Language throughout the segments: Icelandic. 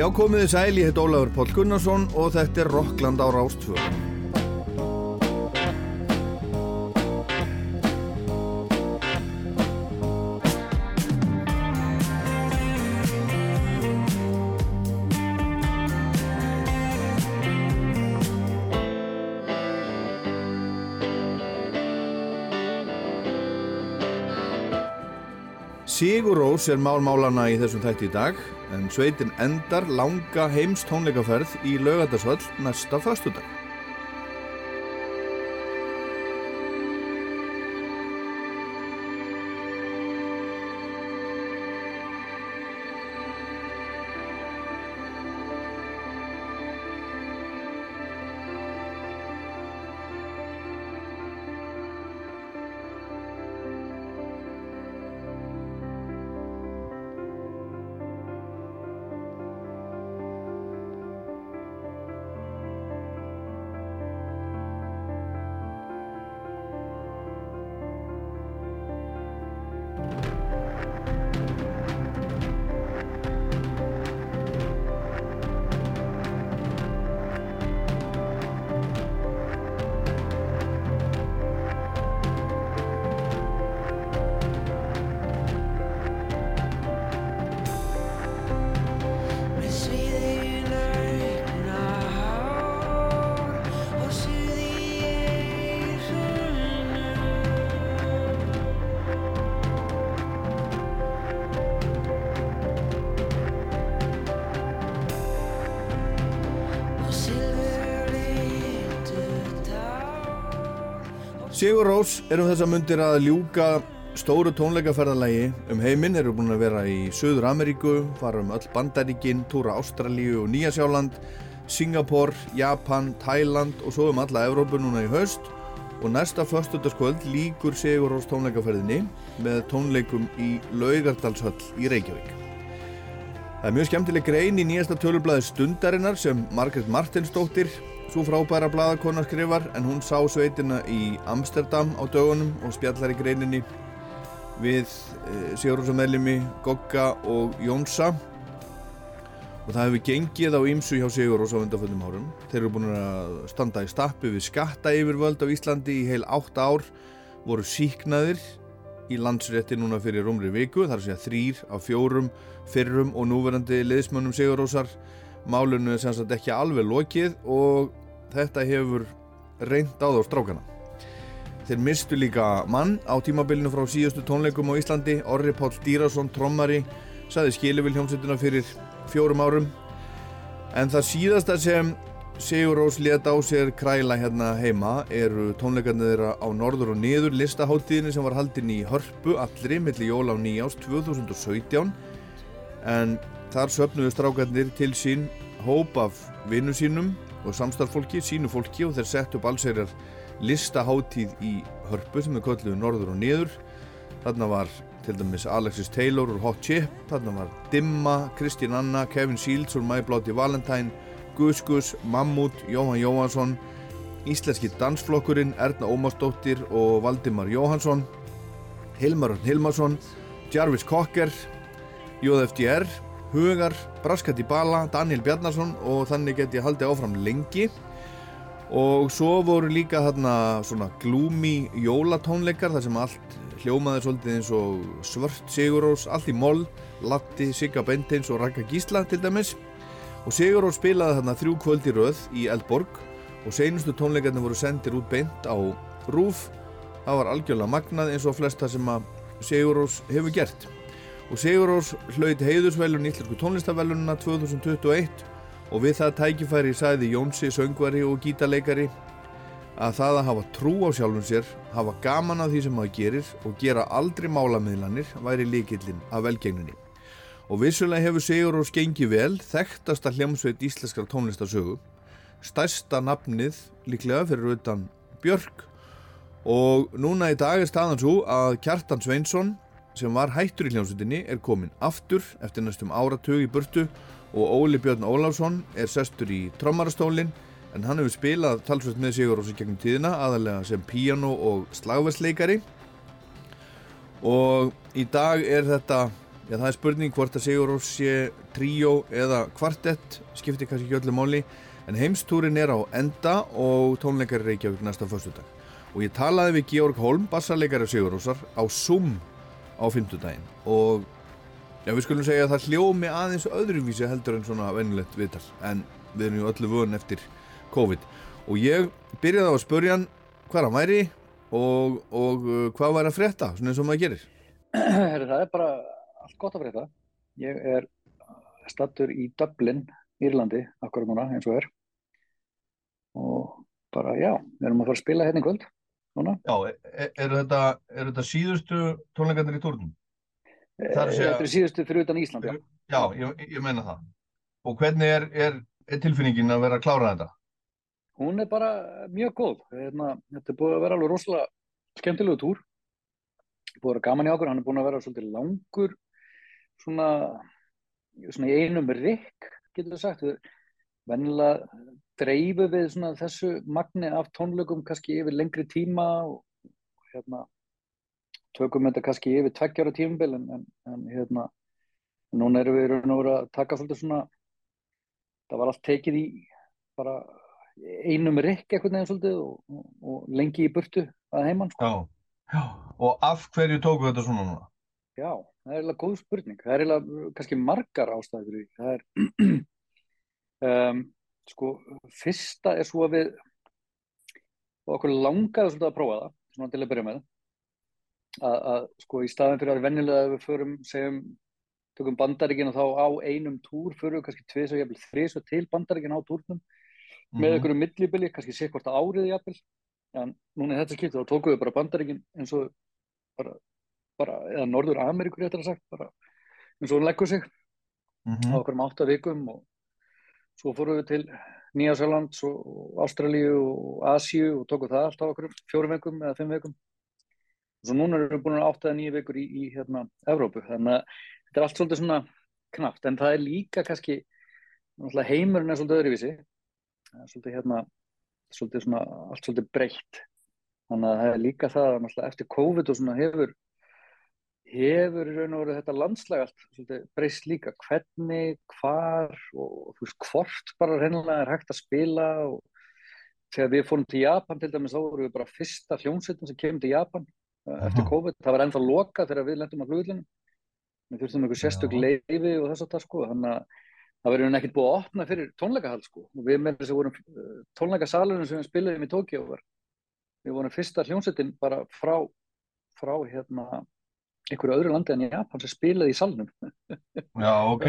Já, komiði sæl, ég heit Ólafur Pól Gunnarsson og þetta er Rockland á Rástfjörn. Sigur Rós er málmálana í þessum þætti í dag en sveitin endar langa heims tónleikaferð í lögatarsvall næsta fastudag. Sigur Rós er um þessa mundir að ljúka stóru tónleikaferðalagi um heiminn, eru búin að vera í Suður Ameríku, fara um öll bandaríkin, túra Ástralíu og Nýjasjáland, Singapur, Japan, Thailand og svo um alla Evrópu núna í haust og næsta föstudagskvöld líkur Sigur Rós tónleikaferðinni með tónleikum í Laugardalshöll í Reykjavík. Það er mjög skemmtileg grein í nýjasta tölublaði Stundarinnar sem Margret Martinsdóttir, svo frábæra blaðakona skrifar en hún sá sveitina í Amsterdam á dögunum og spjallar í greininni við e, Sigurðarsammeðlimi, Gogga og Jónsa og það hefur gengið á ýmsu hjá Sigurðars á undanföldum árum. Þeir eru búin að standa í stappi við skatta yfirvöld á Íslandi í heil átt ár, voru síknaðir í landsrétti núna fyrir rúmri viku, þar að segja þrýr af fjórum fyrrum og núverandi liðsmönnum Sigurrósar. Málunu er sem sagt ekki alveg lokið og þetta hefur reynd á þá strákana. Þeir mistu líka mann á tímabilinu frá síðustu tónleikum á Íslandi, Orri Páll Dýrason, trommari, saði skilivil hljómsveitina fyrir fjórum árum. En það síðasta sem Sigur Rós let á sér kræla hérna heima eru tónleikarnir þeirra á norður og niður listaháttíðinni sem var haldin í Hörpu allri milli jóla á nýjás 2017 en þar söpnuðu strákarnir til sín hóp af vinnu sínum og samstarfólki, sínu fólki og þeir sett upp allsherjar listaháttíð í Hörpu sem er kölluðu norður og niður. Þarna var til dæmis Alexis Taylor úr Hot Chip, þarna var Dimma, Kristín Anna, Kevin Shields úr My Bloody Valentine Gus Gus, Mammut, Jóhann Jóhansson Íslenski dansflokkurinn Erna Ómarsdóttir og Valdimar Jóhansson Hilmar Hilmarsson Jarvis Cocker JFDR, Hugar Braskat í Bala, Daniel Bjarnarsson og þannig get ég haldið áfram lengi. Og svo voru líka þarna svona gloomy jólatónleikar þar sem allt hljómaði svolítið eins og svört Sigurós, allt í moll Latti, Sigga Bentins og Raka Gísla til dæmis. Og Sigurós spilaði þarna þrjú kvöld í röð í Eldborg og seinustu tónleikarnir voru sendir út beint á Rúf það var algjörlega magnað eins og flesta sem að Sigurós hefur gert og Sigurós hlaut heiðusvelun Íslensku tónlistavellununa 2021 og við það tækifæri sæði Jónsi, söngvari og gítarleikari að það að hafa trú á sjálfum sér, hafa gaman af því sem maður gerir og gera aldrei málamiðlanir væri líkillinn af velgengninni. Og vissulega hefur Sigurós gengið vel þekktasta hljómsveit íslenskar tónlistasögu, stærsta nafnið líklega fyrir utan Björk og núna í dag er staðan svo að Kjartan Sveinsson sem var hættur í hljómsveitinni er komin aftur eftir næstum áratug í burtu og Óli Björn Óláfsson er sestur í trommarastólinn en hann hefur spilað talsveit með Sigurós í gegnum tíðina aðalega sem píano og slagversleikari og í dag er þetta Já, það er spurning hvort að Sigur Rós sé tríó eða kvartett, skiptir kannski ekki öllu máli, en heimstúrin er á enda og tónleikar er Reykjavík næsta föstudag. Og ég talaði við Georg Holm, bassarleikari Sigur Rósar, á Zoom á fymtudaginn og já, við skulum segja að það hljómi aðeins öðruvísi heldur en svona venjulegt viðtal, en við erum ju öllu vön eftir COVID. Og ég byrjaði á að spurja hann hvað hann væri og, og uh, hvað væri að frétta, svona eins og maður gerir. Það er bara allt gott að frétta. Ég er stattur í Dublin, Írlandi, akkur núna eins og er. Og bara, já, við erum að fara að spila hérna í kvöld. Núna. Já, er, er, þetta, er þetta síðustu tónleikarnir í tórnum? Það segja- Þetta er síðustu fyrir utan Ísland, já. Já, ég, ég meina það. Og hvernig er, er, er tilfinningin að vera að klára þetta? Hún er bara mjög góð. Hérna, þetta er búið að vera alveg rosalega skemmtilegu túr. Búið að vera gaman í okkur. Hann er búin að vera svolítið langur, svona, svona í einum rikk, getur við sagt. Vennilega dreifu við þessu magni af tónleikum kannski yfir lengri tíma og hérna, tökum þetta kannski yfir tveggjara tímabil en, en, en hérna, núna erum við að taka svolítið svona, það var allt tekið í bara einum rikk einhvern veginn svolítið og, og, og lengi í burtu að heimann sko. Já. Já. Og af hverju tóku þetta svona núna? Já, það er eiginlega góð spurning. Það er eiginlega kannski margar ástæður. Það er, um, sko, fyrsta er svo að við, og okkur langaði svolítið að prófa það, svona til að byrja með, að, að sko í staðin fyrir að venjulega að við förum, segjum, tökum bandaríkina þá á einum túr, förum kannski tvis og jafnvel þris og til bandaríkina á túrnum, með Mhm. einhverju millibili, kannski sé hvort árið jafnvel, en núna í þetta skipti þá tókum við bara bandaríkin eins og bara, bara eða Norður Ameríkur réttar að sagt, bara eins og hún leggur sig Mhm. á okkur um átta vikum og svo fórum við til Nýjasjálands og Ástralíu og Asíu og tókum það allt á okkur fjórum vikum eða fimm vikum. Og svo núna erum við búin að átta eða nýju vikur í, í hérna Evrópu, þannig að þetta er allt svolítið svona knapt, en það er líka kannski, heimurinn er svolítið öðruvísi. Það er svolítið hérna svolítið svona, allt svolítið breytt. Þannig að það er líka það að eftir COVID og svona hefur hefur í raun og veru þetta landslag allt breyst líka, hvernig, hvar og þú veist hvort bara reynilega er hægt að spila og þegar við fórum til Japan til dæmis þá vorum við bara fyrsta hljómsveitin sem kemur til Japan eftir Aha. COVID, það var ennþá loka þegar við lendum á flugullinu við þurftum einhver sérstök Já. leifi og þess að það sko. Þannig að það verður ekkert búið að opna fyrir tónleikahald sko. Og við með þess að vorum uh, tónleikasalunum sem við spilaðum í Tókíu var við vorum fyrsta hljómsveitin bara frá frá hérna einhverju öðru landi en Japan sem spilaði í salnum Já, ok.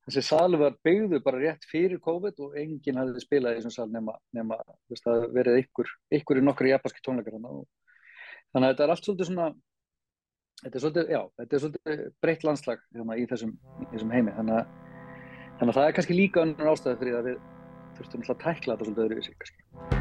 Þessi, sal var byggðu bara rétt fyrir COVID og enginn hafði spilað í þessum sal nema, nema veist, það verið ykkur, ykkur í nokkru japanski tónleikar og, þannig að þetta er allt svolítið svona þetta er svolítið, já, þetta er svolítið breytt landslag hérna, í, þessum, í þessum heimi þannig að, þannig að það er kannski líka önnur ástæði fyrir að við þurftum alltaf að tækla þetta svolítið öðruvísi kannski.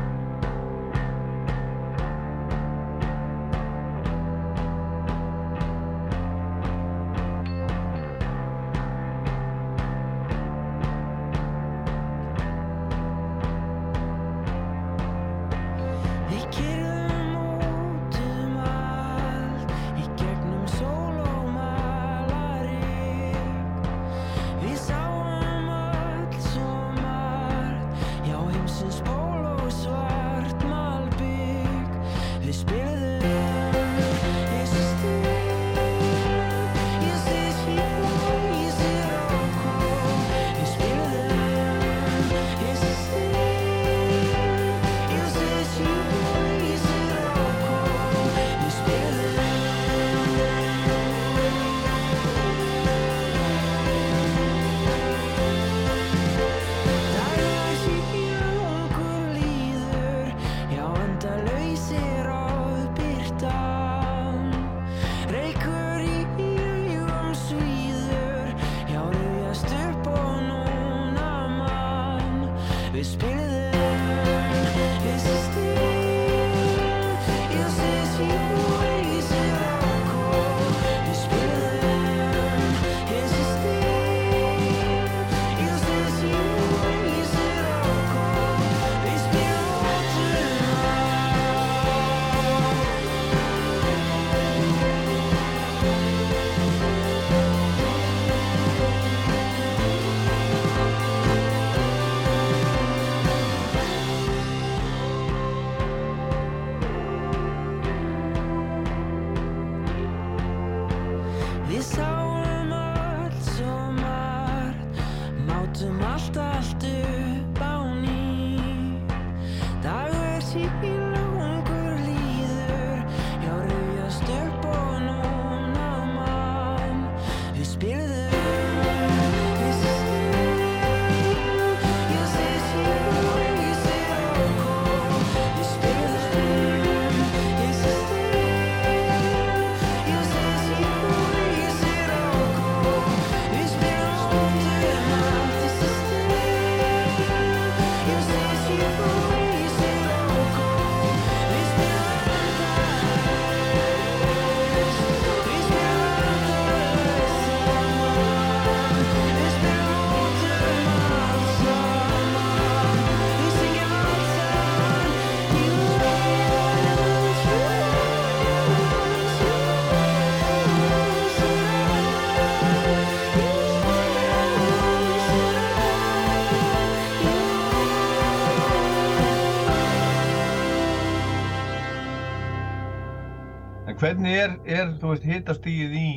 Hvernig er, er þú veist, hitastíð í,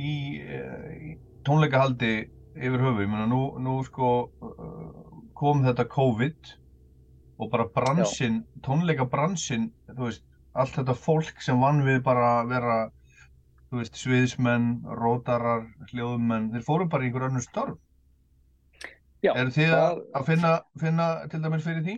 í, eh, í tónleikahaldi yfir höfu? Ég meina, nú, nú sko uh, kom þetta COVID og bara bransinn, tónleikabransinn, þú veist, allt þetta fólk sem vann við bara að vera, þú veist, sviðismenn, rótarar, hljóðumenn, þeir fóru bara í einhver önnur störf. Já, Eru þið að, það- að finna, finna til dæmis fyrir því?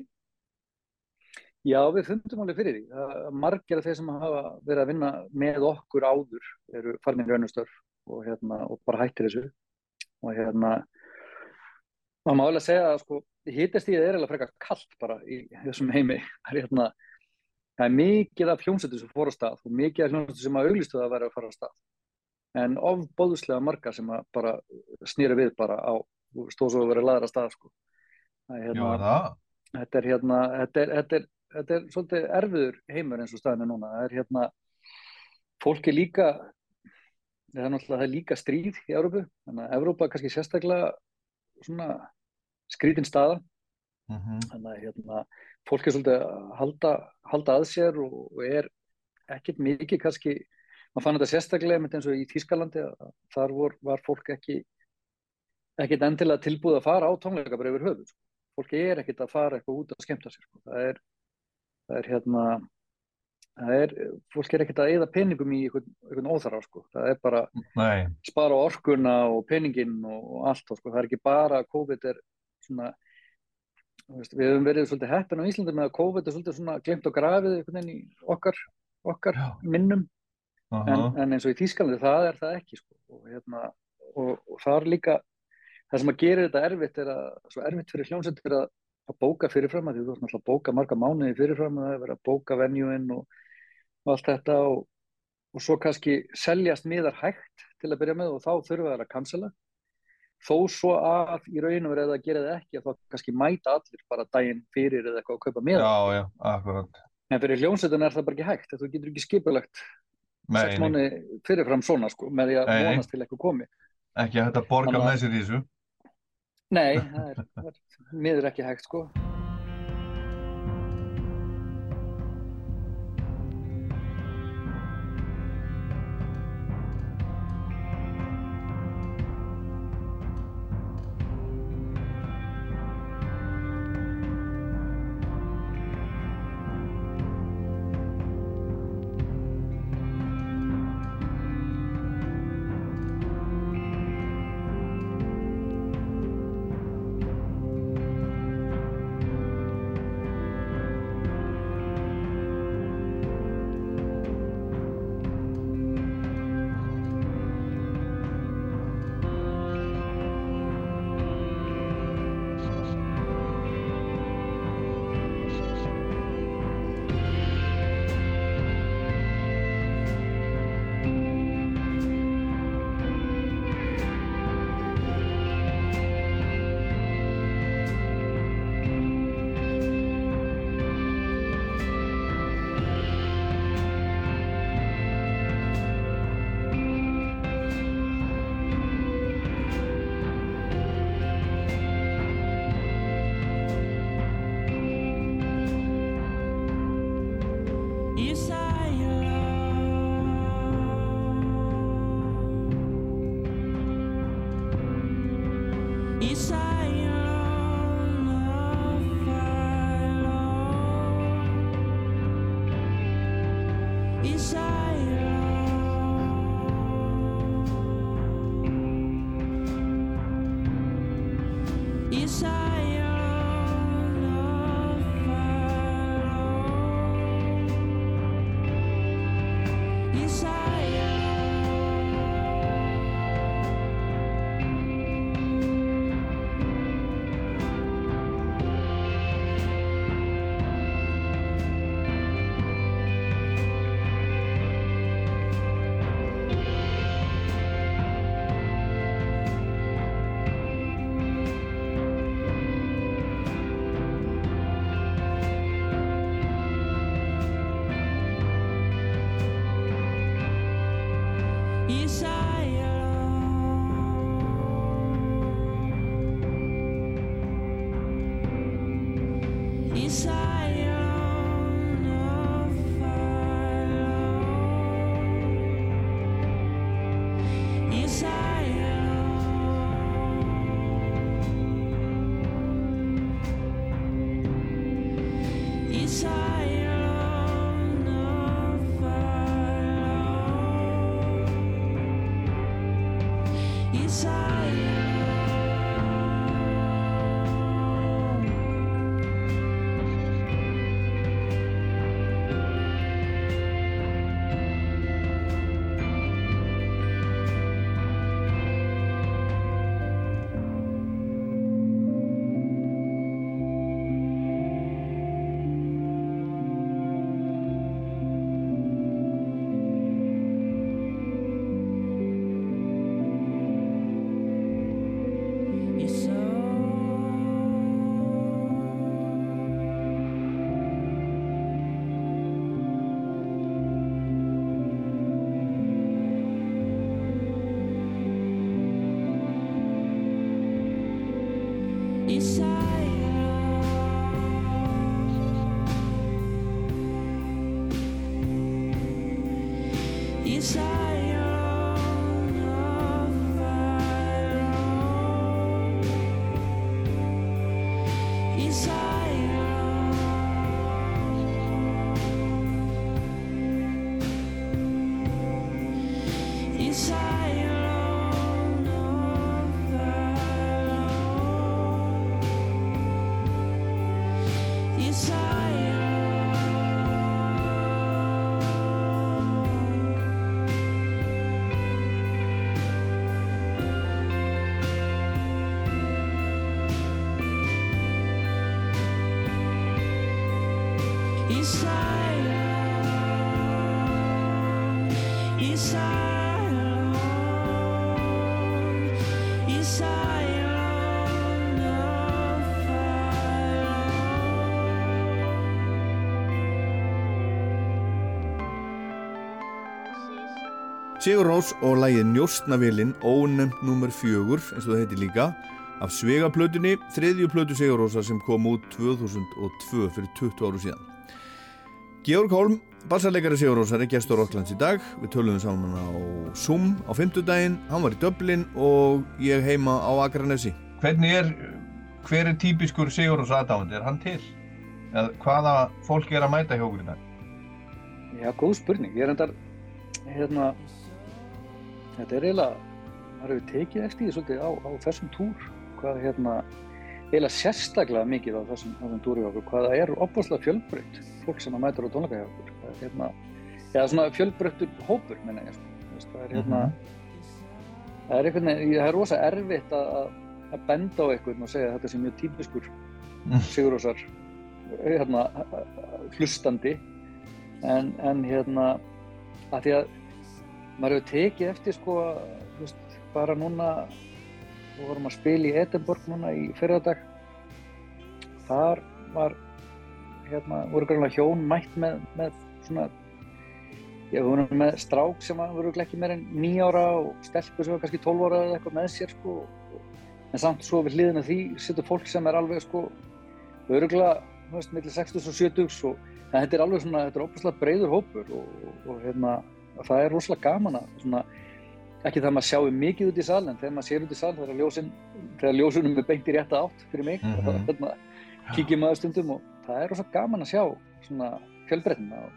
Já, við fundum alveg fyrir því. Margir af þeir sem hafa verið að vinna með okkur áður eru farnir í önnustörf og, hérna, og bara hættir þessu. Og hérna, maður má alveg segja að sko, hitastíðið er alveg frekar kallt bara í þessum heimi. Það er, hérna, það er mikið af hljómsveitum sem fór á stað og mikið af hljómsveitum sem að auglistu það að vera að fara á stað. En ofbóðslega margar sem að bara snýra við bara á, stóð svo að vera laðar að stað sko. Það Jú, er það? þetta er hérna þetta er, þetta er, þetta er svolítið erfiður heimur eins og staðinu núna það er hérna fólk er líka það er náttúrulega það er líka stríð í Evrópu þannig að Evrópa er kannski sérstaklega svona skrítin staða Mm þannig að hérna fólk er svolítið að halda, halda að sér og, og er ekkert mikið kannski maður fann þetta sérstaklega eins og í Þýskalandi að þar vor, var fólk ekki ekkert endilega tilbúið að fara á tónleika bara yfir höfuð sko. fólk er ekkert að fara eitthvað út að skemmta sér sko. það er það er hérna það er, fólk er ekkert að eyða peningum í einhvern, óþarra sko. það er bara Nei, spara orkuna og peningin og, og allt sko. það er ekki bara COVID er svona veist, við höfum verið svolítið heppin á Íslandi með að COVID er svolítið svona glemt og grafið einhvern veginn í okkar, okkar minnum aha, en, en eins og í Þýskalandi það er það ekki sko. og, hérna, og, og það er líka það sem að gera þetta erfitt er að svo erfitt fyrir hljómsveitir að, að bóka fyrirfram að því þú ert náttúrulega að bóka marga mánuði fyrirfram að það er verið að bóka venjúin og, og allt þetta og, og svo kannski seljast miðar hægt til að byrja með og þá þurfa það að cancela þó svo að í raun og verið að gera það ekki að þá kannski mæta allir bara daginn fyrir eða eitthvað að kaupa miða já, já, akkurat. en fyrir hljómsveitin er það bara ekki hægt þú getur ekki skipulagt sex mánuði fyrirfram svona sko, með því að vonast til eitthvað komi. ekki að borga Þannig að- með sér í þessu. Nei, það er, það er miður ekki hægt sko. Sigur Rós og lægið Njóstnavélinn, ónefnt nummer fjögur, eins og það heiti líka, af Svegaplötunni, þriðju plötu Sigur Rósa sem kom út 2002 fyrir 20 áru síðan. Georg Holm, bassarleikari Sigur Rósar, er gestur Rocklands í dag. Við töluðum saman á Zoom á fymtudaginn, hann var í Dublin og ég heima á Akranesi. Hvernig er, hver er típiskur Sigur Rós aðdáðandi? Er hann til? Eða hvaða fólk er að mæta hjá okkur í dag? Já, góð spurning. Ég er endar, hérna, þetta er eiginlega, það hefur tekið eftir því svolítið á, á þessum túr, hvað hérna, eiginlega sérstaklega mikið á þessum, þessum túri hjá okkur, hvað það er opaslega fjölbreytt, fólk sem að mæta á tónleika hjá okkur, það er hérna, eða svona fjölbreyttur hópur, menna ég, sko, það er hérna, það er einhvern veginn, það er rosa erfitt að, að- benda á einhvern og segja að þetta sé mjög típiskur Mm. Sigurósar, hérna, hlustandi, en, en hérna, að því að maður hefur tekið eftir sko, veist, bara núna við vorum að spila í Edinborg núna í fyrradag. Þar var hérna, voru greinlega hjón mætt með, með svona við vorum með strák sem voru ekki meir en nýjára og stelpu sem var kannski 12 ára eða eitthvað með sér sko en samt svo við hliðina því situr fólk sem er alveg sko öruglega, þú veist, millir 60 og 70 og þetta er alveg svona, þetta er óbúslega breiður hópur og, og, og hérna, það er rosalega gaman að svona, ekki það að maður sjáu mikið út í sal en þegar maður sér út í sal þegar ljósin, þegar ljósunum er beint í rétta átt fyrir mig, Mhm. þá hérna, kíkir maður stundum og það er rosalega gaman að sjá svona fjölbreytna og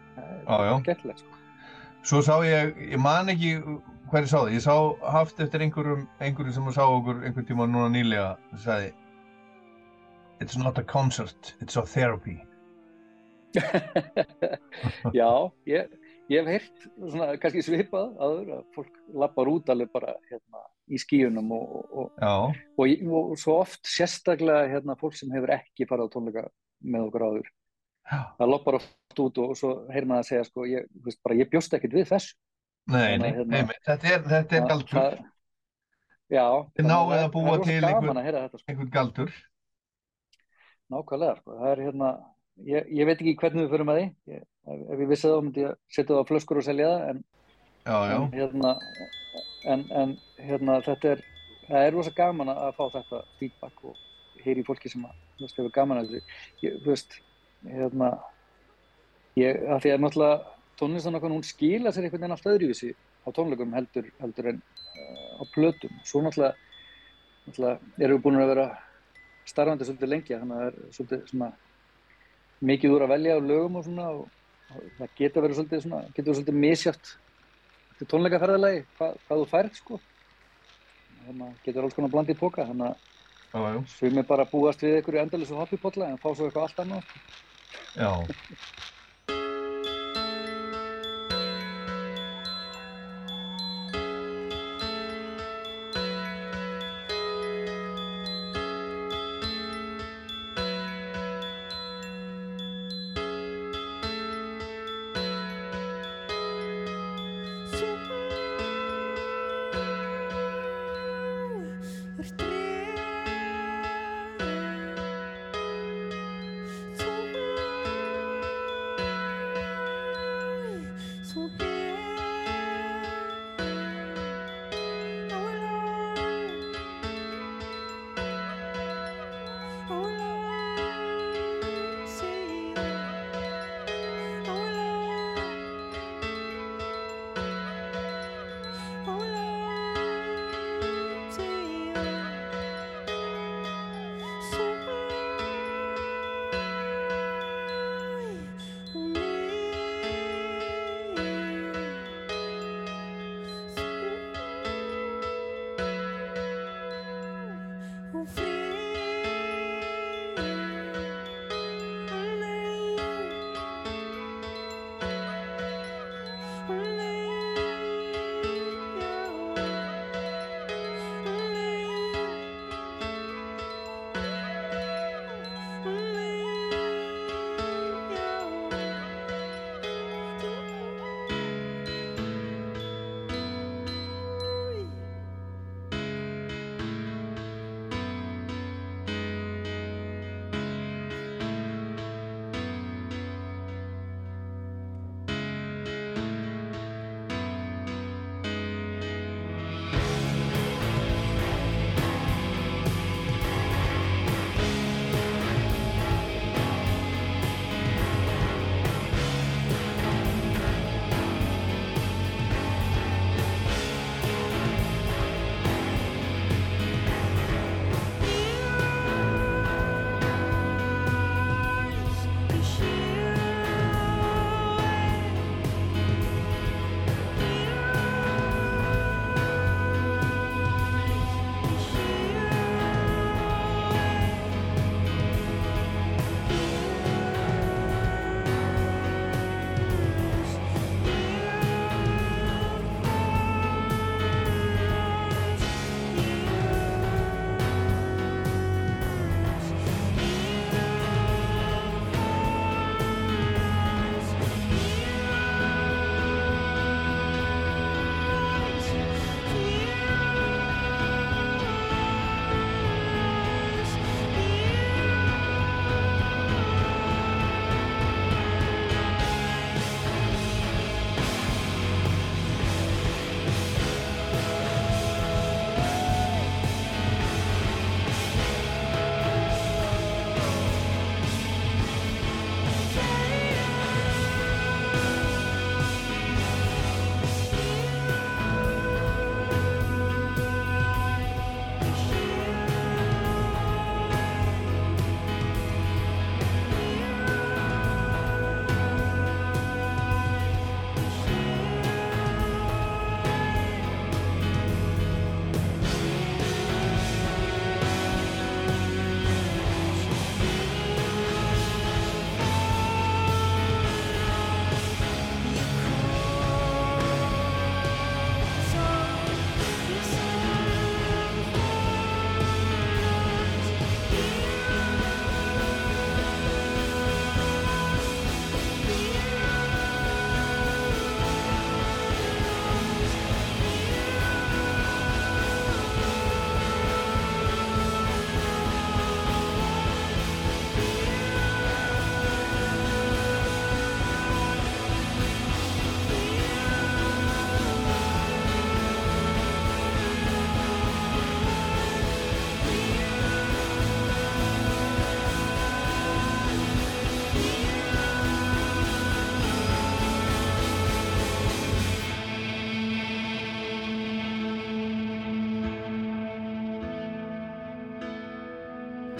það er skemmtilegt sko. Svo sá ég, ég man ekki hver ég sá það, ég sá haft eftir einhverjum, einhverjum sem sá okkur einhvern tíma núna nýlega, sem sagði It's not a concert, it's a therapy. Já, ég, ég hef heyrt svona kannski svipað aður að fólk lappar út alveg bara hérna, í skíunum og, og, og, og, svo oft sérstaklega hérna, fólk sem hefur ekki farið á tónleika með okkur áður. já, Það lappar oft út og svo heyrir maður að segja sko, ég, veist, bara, ég bjóst ekkert við þessu. nei, nei, hérna- einmitt, þetta er, þetta er galdur, Já. Þið er- að búa til gaman einhver- að heyra þetta sko. einhvern galdur. Nákvæmlega, sko. það er hérna, ég, ég veit ekki hvernig við förum að því, ég, ef, ég vissi það myndi ég setja það á flöskur og selja það, en, Já, já, en, hérna, en, en hérna, þetta er, það er rosa gaman að fá þetta feedback og heyri fólki sem að, þú veist, hefur gaman að þessu. Þú veist, hérna, ég, að því að náttúrulega tónlistan okkar, hún skila sér einhvern veginn allt öðruvísi á tónleikum heldur, heldur en uh, á plötum. Svo náttúrulega, náttúrulega erum við búin að vera starfandi svolítið lengi, þannig að það er svolítið svona mikið úr að velja á lögum og svona og það getur verið svolítið svona, getur verið svolítið misjátt til tónleikaferðalagi, hvað, hvað þú færð sko. Þannig að getur alls konar bland í póka, þannig að sumir bara búast við einhverju endalísu hoppipotla en fá svo eitthvað allt annað. já.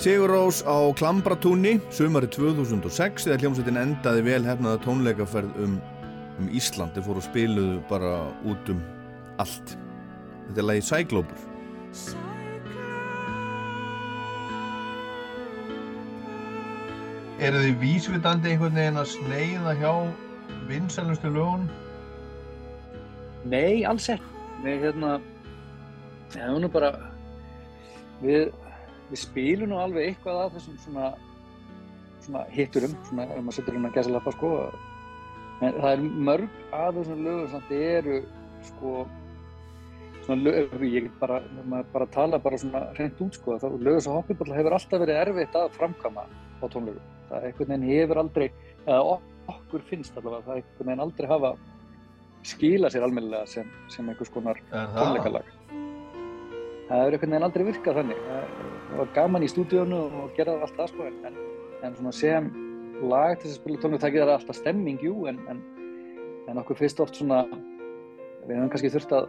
Sigur Rós á Klambratúni sumari 2006 þegar hljómsveitin endaði vel hefnaða tónleikaferð um, um Ísland þeir fóru og spiluðu bara út um allt þetta er lagi Cycloper Eru þið vísvitandi einhvern veginn að sneiða hjá vinsælustu lögun? Nei, alls ekki. Við hérna, er nú bara, við, við spilum nú alveg eitthvað af þessum svona, svona hitturum, svona ef maður setur hérna að gæsa lappa sko. En það er mörg af þessum lögum samt eru sko, svona lög, ég get bara, ef maður bara tala bara svona hreint út sko, þá lögur svo hoppiball hefur alltaf verið erfitt að framkama á tónlögum. Það einhvern veginn hefur aldrei, eða ok- okkur finnst allavega, það einhvern veginn aldrei hafa skila sér almennilega sem, sem einhvers konar Er tónleikalag. Það hefur einhvern veginn aldrei virkað þannig. Það var gaman í stúdíónu og gera það allt það sko, en, en, svona sem lag til þess að spila tónleika, það gerir alltaf stemming, jú, en, en, en okkur finnst oft svona, við höfum kannski þurft að,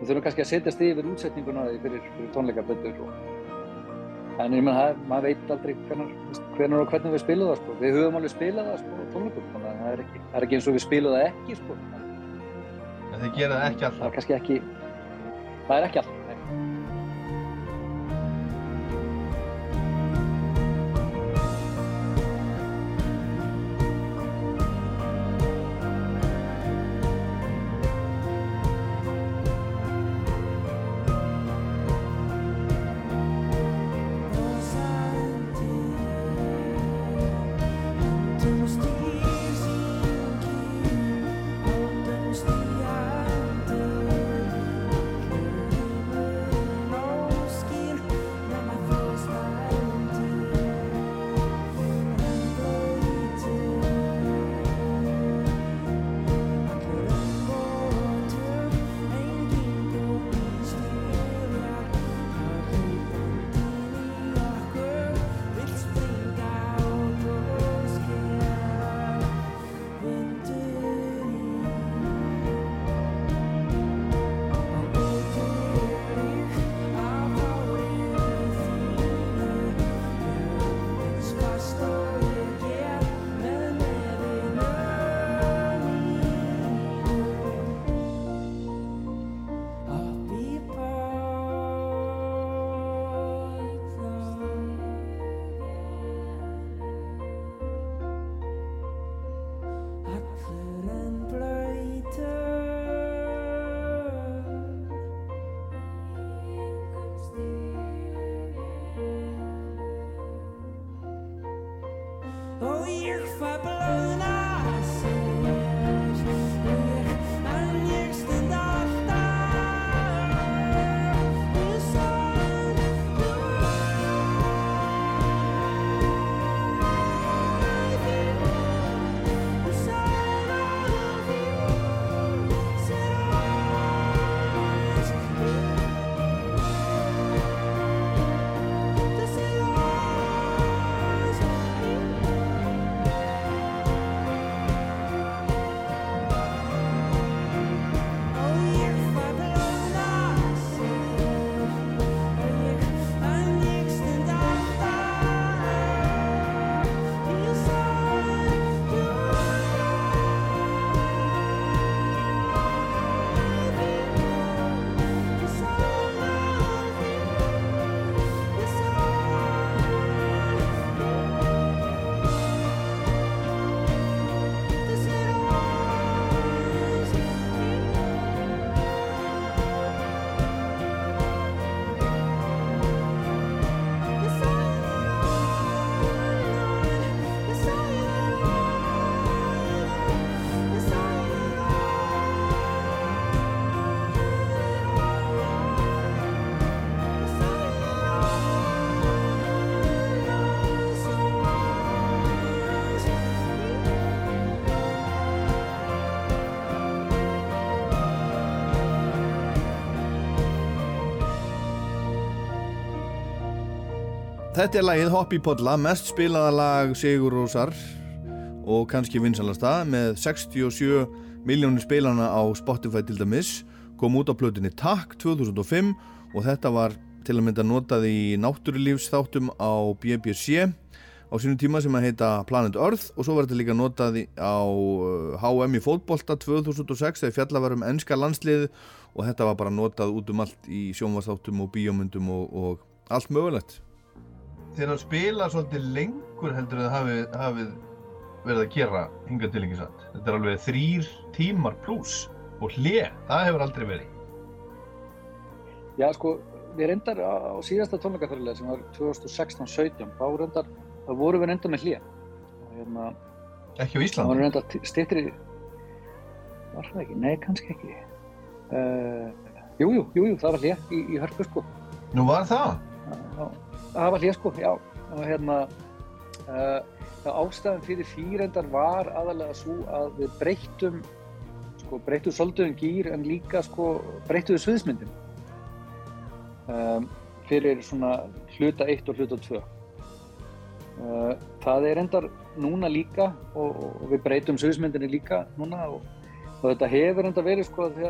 við þurfum kannski að setjast yfir útsetninguna fyrir, fyrir tónleika betur og En ég menn, það- maður veit aldrei hvernig, og hvernig við spilum það, sko. Við höfum alveg spilað það, sko, tónleikum, þannig að það er ekki, það er ekki eins og við spilum það ekki, sko. En þið gera það ekki það er alltaf. ekki, það er ekki alltaf. Þetta er lagið Hoppy Podla, mest spilaða lag Sigur Rósar og kannski vinsalasta með 67 miljónir spilana á Spotify til dæmis kom út á plötunni Takk 2005 og þetta var til að mynda notað í náttúrulífsþáttum á BBC á sínum tíma sem að heita Planet Earth og svo var þetta líka notað á HM í fótbolta 2006 þegar fjalla var um ennska landslið og þetta var bara notað út um allt í sjónvarsþáttum og bíómyndum og, og allt mögulegt. Þeir að spila svolítið lengur heldur en það hafið, verið að gera hingað til ekki satt. Þetta er alveg þrýr tímar pluss og hlið, það hefur aldrei verið. Já, sko, við reyndar á, síðasta tónleikaferðilega sem var 2016-17, þá reyndar, þá vorum við reyndar með hlýja. Hérna, Ekki á það Íslandi. var reyndar styttri, var það ekki? Nei, kannski ekki. Uh, jú, jú, jú, jú, það var hlýja í, í hörpu, sko. Nú var það? Já, það var hlýja, sko, já. Og hérna, uh, ástæðan fyrir því reyndar var aðalega svo að við breyttum, sko, breyttum svolítið um gýr en líka, sko, breyttum við sviðsmyndin. um, fyrir svona hluta 1 og hluta 2. Uh, það er endar núna líka og, og við breytum sviðsmyndinni líka núna og, og þetta hefur enda verið sko að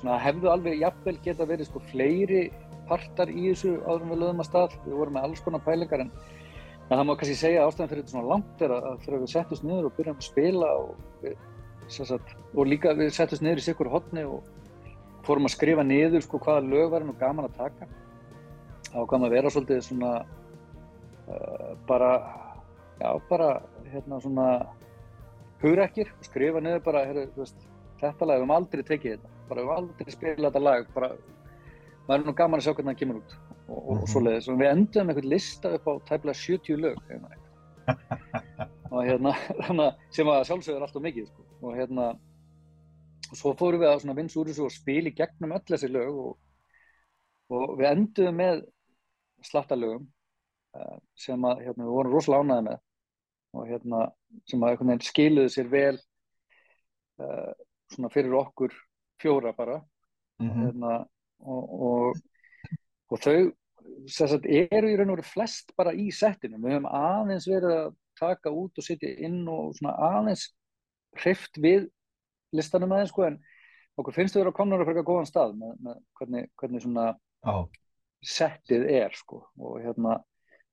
svona hefðu alveg jafnvel geta verið sko fleiri partar í þessu áður en við lögum að stað. Við vorum með alls konar pælingar en það má kannski segja að ástæðan fyrir þetta svona langt er að, þegar við settumst niður og byrjum að spila og, við, sagt, og líka við settumst niður í sikkur hotni og fórum að skrifa niður sko hvaða lög var nú gaman að taka þá kom að vera svolítið svona uh, bara já bara hérna svona hugrekkir og skrifa niður bara heru, veist, þetta lag, við höfum aldrei tekið þetta bara við höfum aldrei spilað þetta lag bara er nú gaman að sjá hvernig það kemur út og, og, og Mhm. svoleiðis og við endum einhvern lista upp á tæplega 70 lög og hérna sem að sjálfsögur alltaf mikið sko. og hérna og svo fórum við að vinsa úr þessu og spila í gegnum öll þessi lög og, og við enduðum með slattalögum uh, sem að hérna, við vorum rosalega ánæði með og hérna sem að einhvern veginn skiluðu sér vel uh, svona fyrir okkur fjóra bara Mhm. hérna, og, og, og þau sagt, eru í raun og veru flest bara í settinu við höfum aðeins verið að taka út og setja inn og svona aðeins hreift við listanum aðeins sko, en okkur finnst þau vera komnar á frekar góðan stað með, með hvernig, hvernig svona Já. settið er sko. og, hérna,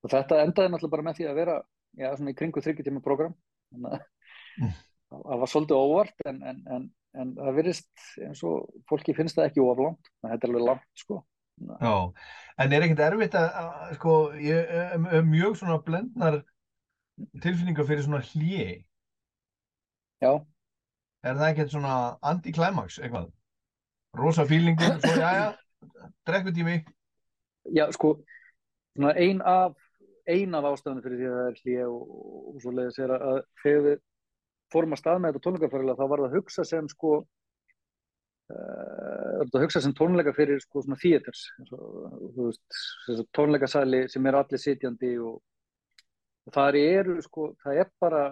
og þetta endaði náttúrulega bara með því að vera já, svona í kringu þryggjutíma program þannig að Mm. það var svolítið óvart en, en, en, en það virðist eins og fólki finnst það ekki oflangt þetta er alveg langt sko Já, en er ekkert erfitt að, að sko, ég er er mjög svona blendnar tilfinningar fyrir svona hlje. já, Er það ekkert svona anti-climax eitthvað? Rosa fílingur, svo jæja, drekkutími. já sko svona ein af ein af ástæðunum fyrir því að það er hlýja og, og svo leiðis er að, að þegar við fórum að stað með þetta tónleikaferðilega þá var það að hugsa sem sko uh, að hugsa sem tónleika fyrir sko svona theaters þú veist, sem er allir sitjandi og, og það eru sko það er bara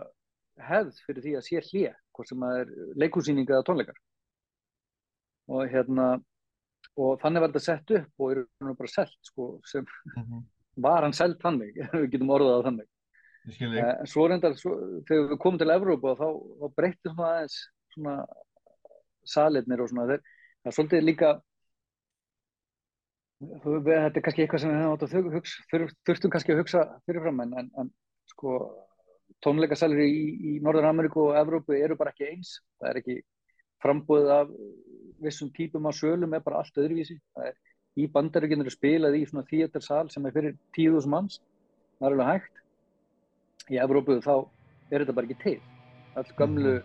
hefð fyrir því að sé hlýja hvort sem það er leikúsýning eða tónleikar og hérna og þannig var þetta sett upp og er bara selt sko sem Mhm. var hann selt þannig, við getum orðað þannig. Eh, En svo reyndar, svo, þegar við komum til Evrópu þá, þá breytti svona aðeins svona salirnir og svona þeir, það er svolítið líka þetta er kannski eitthvað sem við hefum átt að þurftum kannski að hugsa fyrirfram en, en, en sko tónleikasalir í, í Norður Ameríku og Evrópu eru bara ekki eins. Það er ekki frambúðið af vissum típum af sölum er bara allt öðruvísi. Það er í bandaríkinu er spilað í svona þíetarsal sem er fyrir tíðus manns. Það er alveg hægt. Í Evrópu þá er þetta bara ekki til. All gamlu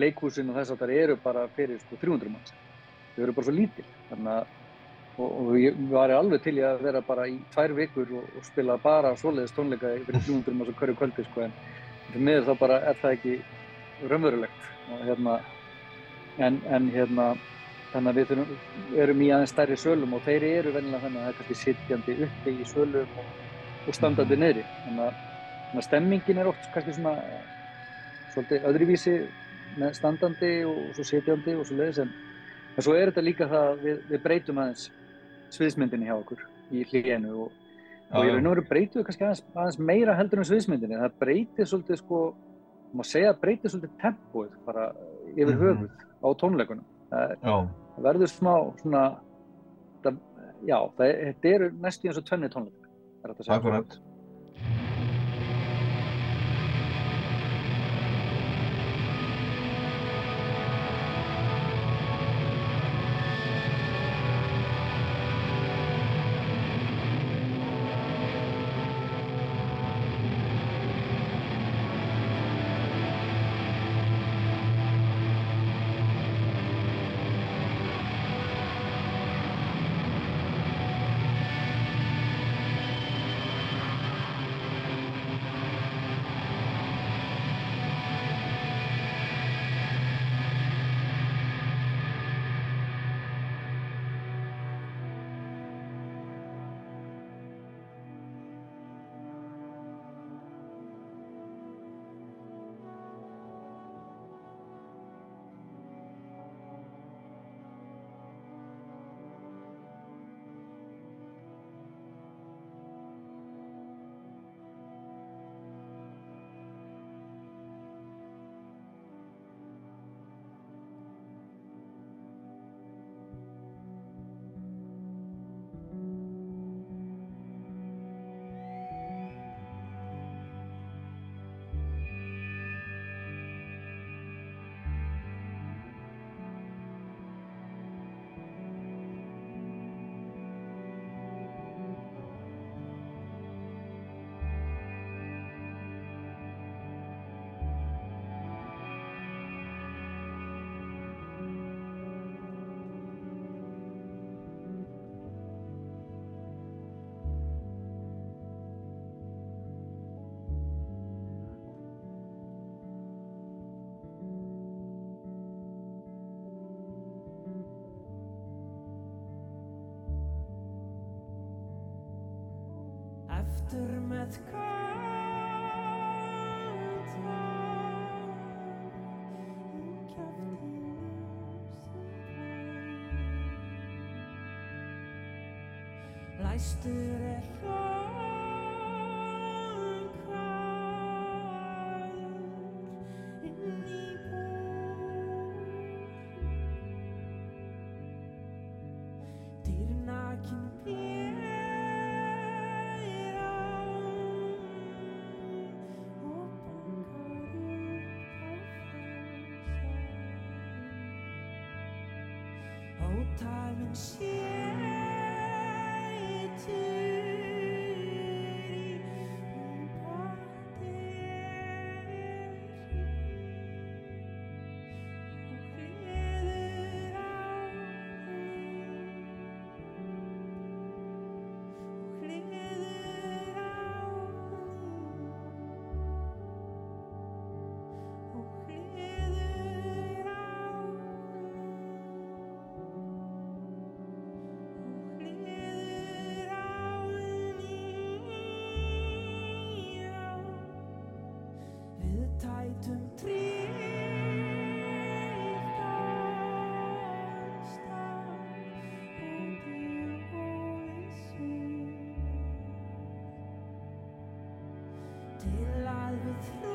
leikhúsin og þess að það eru bara fyrir sko 300 manns þau eru bara svo lítil. Þannig að og, og ég var alveg til í að vera bara í tvær vikur og, og spila bara svoleiðis tónleika fyrir 300 manns á hverju kvöldi sko en fyrir miður þá bara er það ekki raunverulegt. Og hérna en, en hérna þannig að við þurfum, erum í aðeins stærri sölum og þeir eru venjulega þannig að það er kannski sitjandi uppi í sölum og, og standandi niðri. Þannig að, að stemmingin er oft kannski svona eh, svolítið öðruvísi með standandi og svo sitjandi og svo leiðis en, En svo er þetta líka það að við, við breytum aðeins sviðismyndinni hjá okkur í hlíðinu og, og ég veit nú eru breytuð kannski aðeins, aðeins meira heldur um sviðismyndinni. Það breytir svolítið sko, maður segja að breytir svolítið tempóið bara yfir mhm. höfuð mm -hmm. á tónleikunum. Það verður smá svona, það, já, það, þetta eru næstu eins og tönni tónleik, er þetta að segja. Akkurat. aftur með kvæta í kæftinu sem væg Læstur er hljóðkvær inn í búr Dýrnakinn bíl 太明显。till I was through.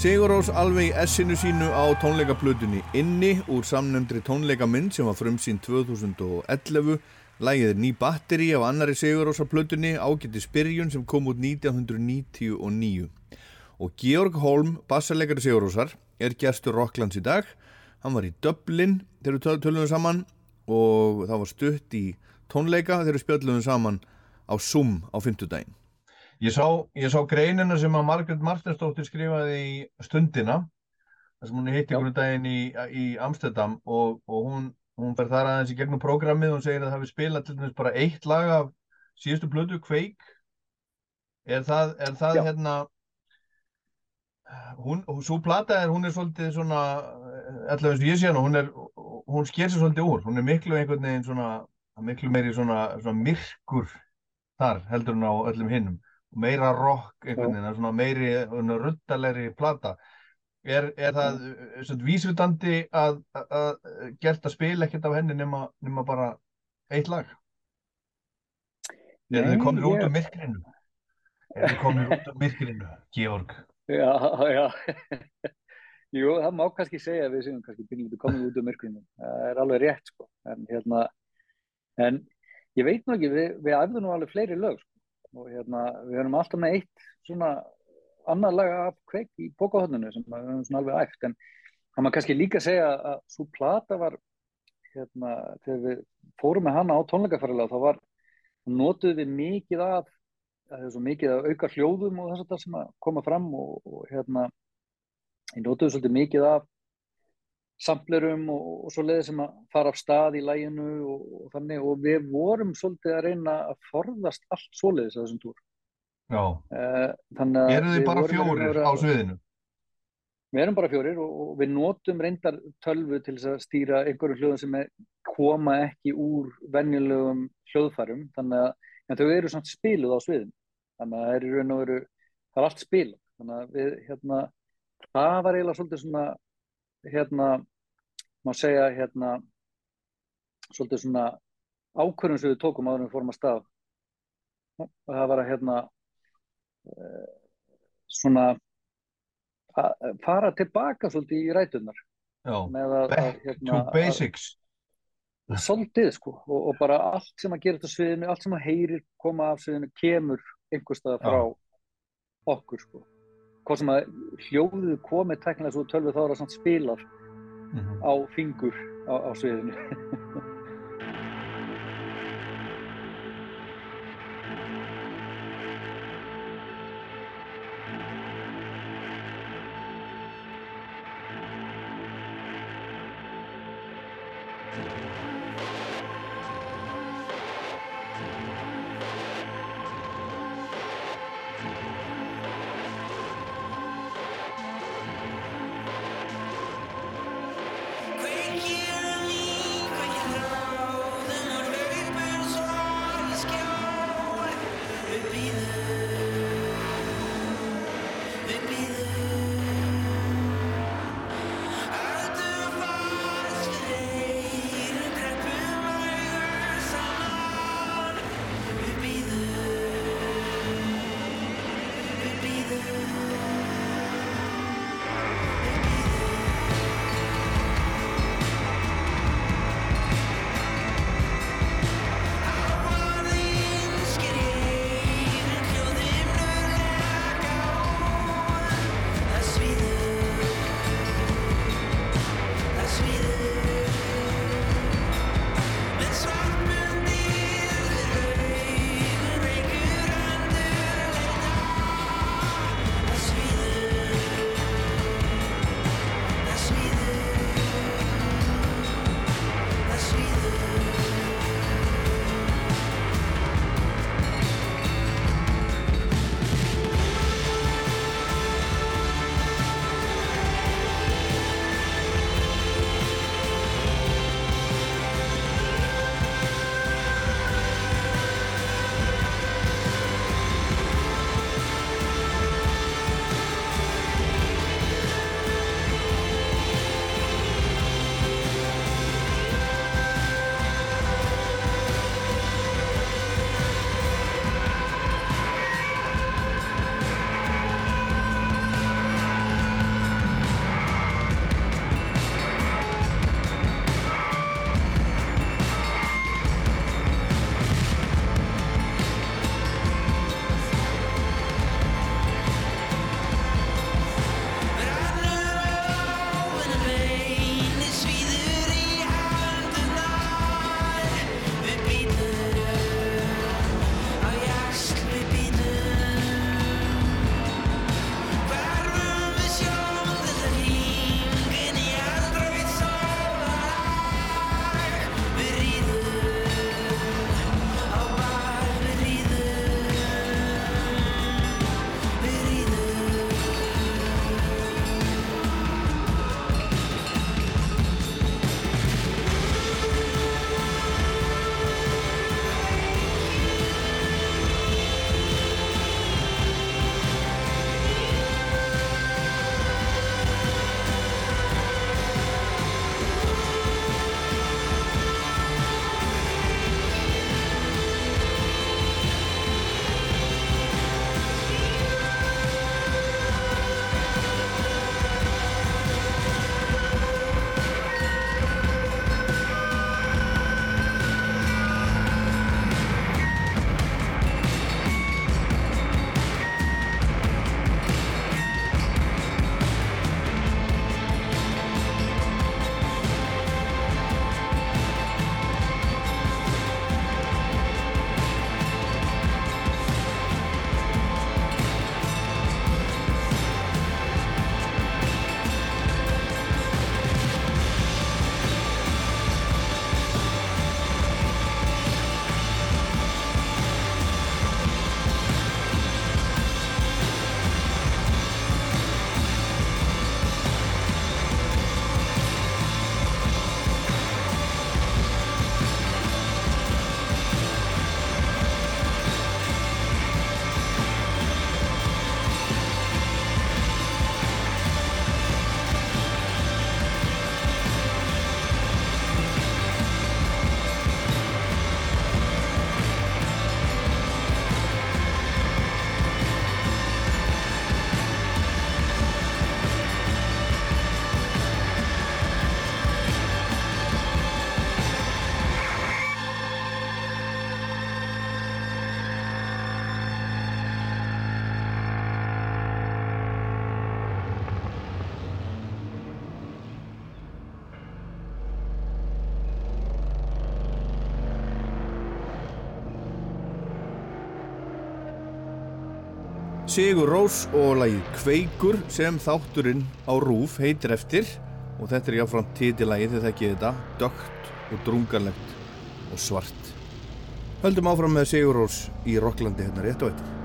Það, Sigurós alveg í essinu sínu á tónleikaplutunni Inni úr samnefndri tónleikamynd sem var frumsýn 2011 Lægið er ný batteri af annari Sigurósa plutunni Ágætti spyrjun sem kom út 1999 Og Georg Holm, bassarleikari Sigurósar, er gestur Rocklands í dag. Hann var í Dublin þegar við töl- töluðum saman og það var stutt í tónleika þegar við spjöldluðum saman á Zoom á fimmtudaginn Ég sá, ég sá greinina sem að Margaret Martinsdóttir skrifaði í Stundina þar sem hún Já. einhvern daginn í, í Amsterdam og, og hún, hún fer þar aðeins í gegnum prógrammið og segir að það hafi spilað til dæmis bara eitt lag af síðustu plötu, Quake er það, er það hérna hún, svo plata er, hún er svolítið svona allavega eins og ég sé hana, hún er hún sker sér svolítið úr, hún er miklu einhvern veginn svona, miklu meiri svona, svona myrkur þar heldur hún á öllum hinnum meira rock einhvern veginn, svona meiri svona ruddalegri plata er, er það mm. svona vísvitandi að, að, að gert að spila ekkert af henni nema, nema bara eitt lag er þið komnir út ég- úr myrkrinu er þið komnir út úr myrkrinu Georg Já, já. Jú, það má kannski segja að við séum kannski byrjum komið út úr myrkrinu. Það er alveg rétt, sko. En hérna, en ég veit nú ekki, við, við æfðum nú alveg fleiri lög, sko. Og hérna, við erum alltaf með eitt svona annað lag af kveik í bókahotninu sem við erum svona alveg æft. En það má kannski líka segja að svo plata var, hérna, þegar við fórum með hana á tónleikaferðilega, þá var, notuðum við mikið af það er svo mikið að auka hljóðum og þess að það sem að koma fram og, og hérna ég notuðu svolítið mikið af samplerum og, og svo leiði sem að fara af stað í læginu og, og þannig. Og við vorum svolítið að reyna að forðast allt svoleiðis að þessum túr. Já, Eh, að eru þið bara fjórir á að- sviðinu? Við erum bara fjórir og, og við notum reyndar tölvu til að stýra einhverjum hljóðum sem koma ekki úr venjulegum hljóðfærum. Þannig að en þau eru samt spiluð á sviðin þannig að það er veru það er allt spilað. Þannig að við hérna það var eiginlega svolítið svona hérna má segja hérna svolítið svona ákvörðum sem við tókum áður en við fórum að stað. Og það var að hérna eh, svona að fara tilbaka svolítið í rætunar Já, að, back hérna, to basics. Að, svolítið sko og, og bara allt sem að gera þetta sviðinu, allt sem að heyrir koma af sviðinu kemur einhverstað frá okkur sko hvað sem að hljóðið komið teknilega svo tölvið þá er það samt spilað Mhm. á fingur á, á sviðinu Sigur Rós og lagið Kveikur sem þátturinn á Rúf heitir eftir. Og þetta er jáfnframt titilagið þið þekkið þetta. Dögt og drungarlegt og svart. Höldum áfram með Sigur Rós í Rocklandi hérna rétt og eftir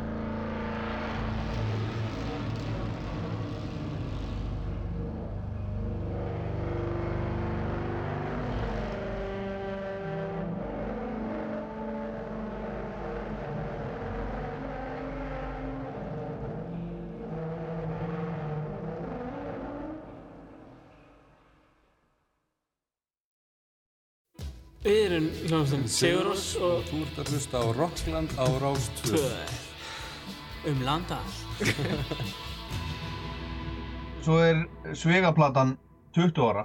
Við erum hljómsveitin Sigurós og Þú ert að hlusta á Rockland á Rás 2 tvö um landa Svo er Svegaplatan 20 ára,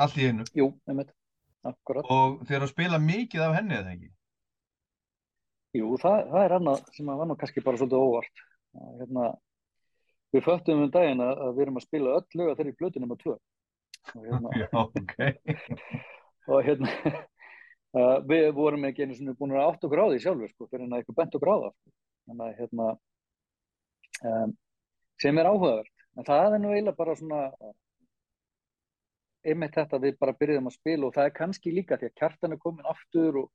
allt í einu, Jú, einmitt, akkurat. og þeir eru að spila mikið af henni eða ekki? Jú, það, það er annað sem að var nú kannski bara svolítið óvart. Að, Hérna, við föttum um daginn að, að við erum að spila öll lög að þeirri blötu nema tvö. Og hérna, Já, ok. og hérna uh, við vorum ekki einu svona búin að átt á því sjálfur sko, fyrir að eitthvað bent á það sko. Að hérna um, sem er áhugavert. En það er nú eiginlega bara svona einmitt þetta við bara byrjuðum að spila og það er kannski líka því að kjartan er komin aftur og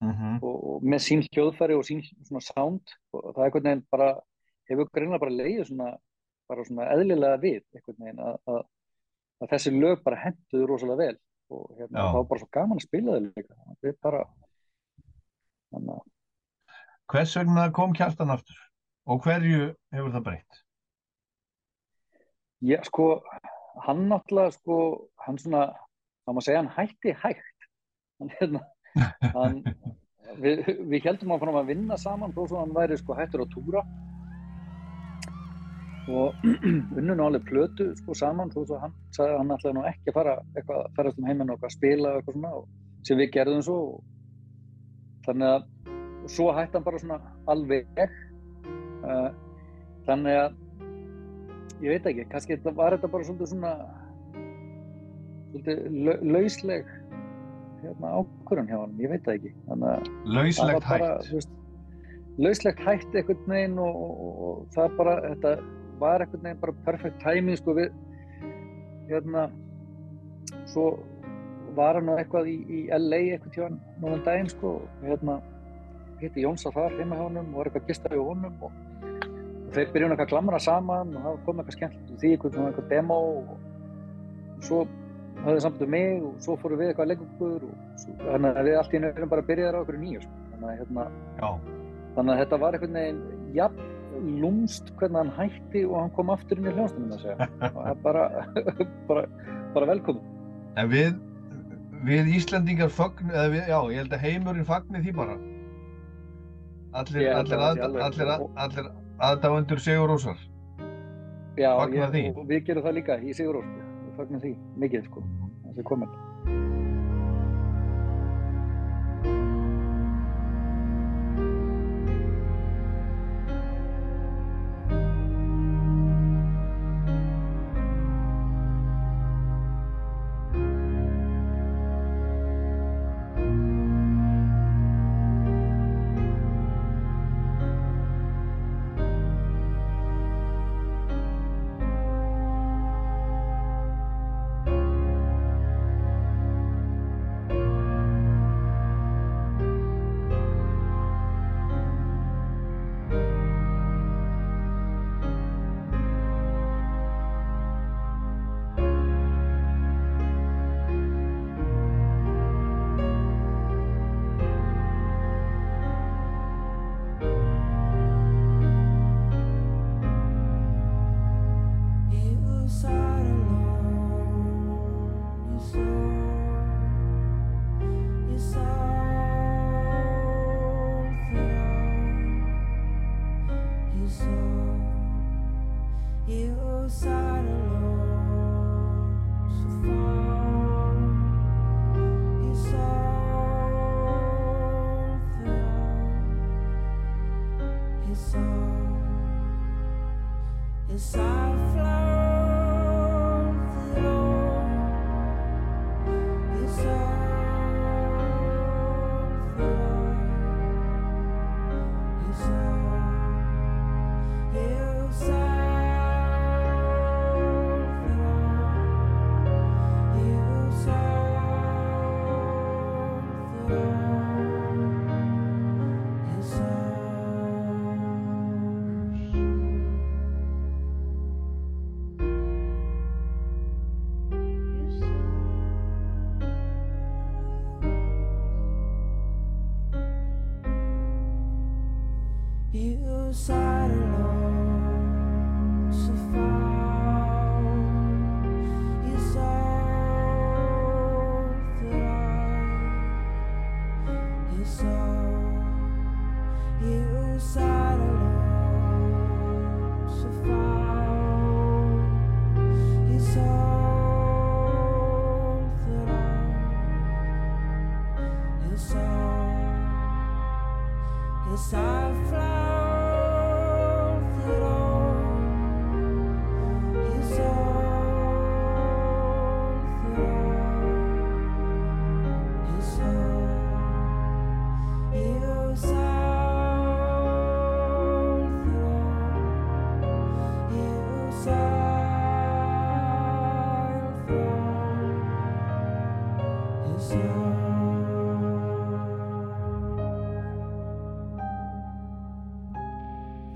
Mm og, og með sín hljóðfæri og sín svona sound og það er einhvern veginn bara hefur greinlega bara leiðið svona bara svona eðlilega við einhvern veginn að, að, að þessi lög bara henduðu rosalega vel og hérna, Já. það var bara svo gaman að spila þau líka við bara þannig að Hvers vegna kom kjartan aftur? Og hverju hefur það breytt? ég sko hann náttúrulega sko hann svona, það má segja hann hætti hægt hann hérna hann, við, við heldum að fara að vinna saman þó svo hann væri sko hættur að túra og unnum alveg plötu sko saman þó svo hann sagði að hann ætlaði nú ekki að fara eitthvað að ferast um heiminn og að spila eitthvað svona og, sem við gerðum svo og, þannig að og svo hætti hann bara svona alveg uh, þannig að ég veit ekki, kannski var þetta bara svolítið svona svolítið lau- lausleg hérna ákvörðun hjá hann, ég veit það ekki. Að Lauslegt var bara, þú veist, lauslegt hætt einhvern veginn og, og það bara, þetta var einhvern veginn bara perfect timing sko við hérna svo var hann nú eitthvað í, í LA eitthvað tjóðan núna um daginn sko og hérna hitti Jóns að þar heima hjá honum og var eitthvað að gista hjá honum og, og þeir byrjuðu eitthvað að glamra saman og það kom eitthvað skemmtilegt úr því eitthvað, eitthvað demo og, og svo höfðu samband um mig og svo fórum við eitthvað að leggja okkur og svo, þannig að við allt í erum bara byrjaðir á okkur nýju sko. þannig, að, hérna, Já, þannig að þetta var einhvern veginn jafn lúmst hvernig hann hætti og hann kom aftur inn í hljónstunum að segja og það er bara, bara, bara velkomin en við, við Íslendingar fögnu, eða við, já, ég held að heimurinn fagni því bara. Allir, Ég allir, það allir, að, allir aðdáendur Sigur Rósar. Já, ég, við gerum það líka í Sigur sko. við fagnum því, mikið sko þessi komin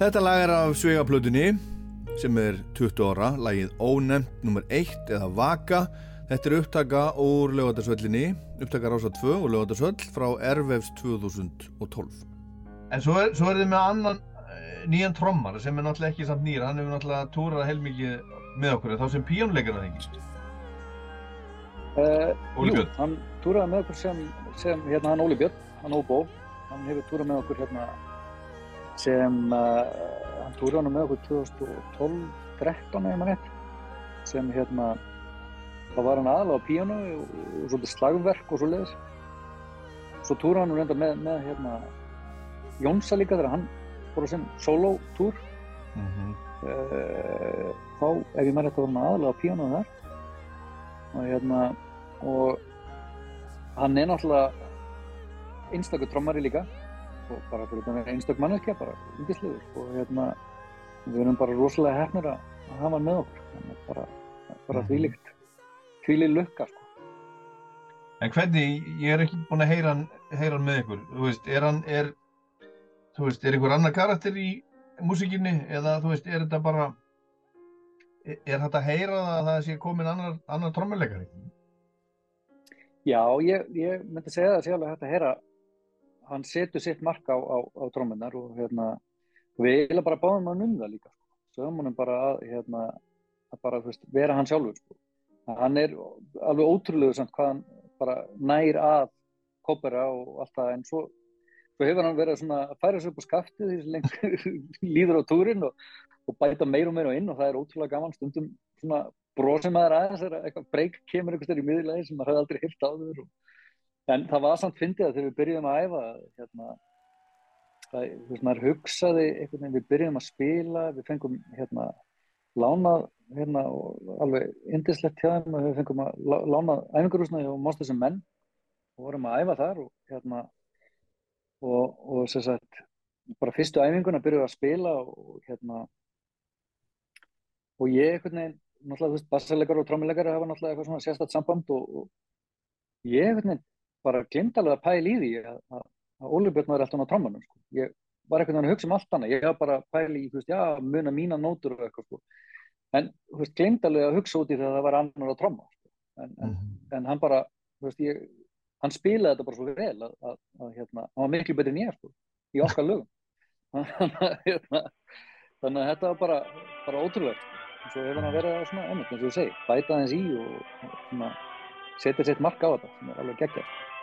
Þetta lag er af Sveigaplötunni sem er 20 ára, lagið Ónefnt nr. 1 eða Vaka. Þetta er upptaka úr lögatarsvöllinni, upptaka Rása 2 og lögatarsvöll frá Ervefs 2012. En svo er, svo er þið með annan eh, nýjan trommar sem er náttúrulega ekki samt nýr, hann hefur náttúrulega túrað heilmikið með okkur, þá sem píónleikar það ekki. Uh, Óli jú, hann túraði með okkur sem, sem hérna hann Óli Björn, hann Óbó, hann hefur túrað með okkur hérna sem, uh, hann túraði hann með okkur 2012-13 eða maður rétt, sem hérna, þá var hann aðalega á píano og, og svolítið slagverk og svo leiðis. Svo túraði hann reynda með, með hérna Jónsa líka þegar hann fór á sem solo túr, Mm uh, þá ef ég maður rétt að var hann aðalega á píano þar. Og hérna og hann er náttúrulega einstakur trommari líka og bara fyrir vera einstak manneskja bara undislegur og hérna við erum bara rosalega hefnir að að hafa hann með okkur þannig að bara, bara Mhm. þvílíkt þvílík lukka sko. En hvernig, ég er ekki búinn að heyra hann, heyra hann með ykkur, þú veist, er hann, er, þú veist, er einhver annar karakter í músíkinni eða, þú veist, er þetta bara, er, er þetta að heyra það að það sé komin annar, annar trommuleikari? Já, ég, ég myndi segja það hægt að heyra hann setur sitt mark á, á, á trómminnar og hérna við eiginlega bara báðum hann um það líka sko. sögum hann bara að hérna að bara, veist, vera hann sjálfur sko. Að hann er alveg ótrúlegur samt hvað hann bara nær að kopera og allt það en svo, svo hefur hann verið að færa sig upp á skaftið því sem lengur líður á túrin og, og bæta meir og meir og inn og það er ótrúlega gaman stundum svona brosið maður aðeins þegar eitthvað breyk kemur einhvers þegar í miðurlegi sem maður hefði aldrei hýrt áður og, en það var samt fyndið að þegar við byrjuðum að æfa hérna það, þú veist, maður hugsaði einhvern veginn, við byrjuðum að spila við fengum hérna lánað hérna og alveg indislegt hjá þeim að við fengum að lá- lánað æfingarúsnaði og mástu sem menn. Og vorum að æfa þar og hérna og, og sem sagt bara fyrstu æfinguna byrjuðum við að spila og hérna og ég einhvern veginn náttúrulega, þú veist, bassalegar og trommulegar hafa náttúrulega eitthvað svona sérstætt samband og, og ég einhvern veginn bara að pæla í því að, að, að Óli Björn var alltaf á trommunum sko. ég var einhvern veginn að hugsa um allt annað ég var bara að pæla í, þú veist, já, muna mína nótur og eitthvað sko. en, þú veist, glimt alveg að hugsa út í þegar það var annar að tromma sko. en, en, en hann bara, þú veist, ég hann spilaði þetta bara svo vel að, að, að hérna, hann var miklu betri en ég sko, í okkar lögum hérna, þannig að þetta var bara, bara ótrúlegt sko. og svo hefur hann að svona, einmitt, eins og ég segi, bæta aðeins í og, svona, setja sitt mark á þetta sem er alveg geggjað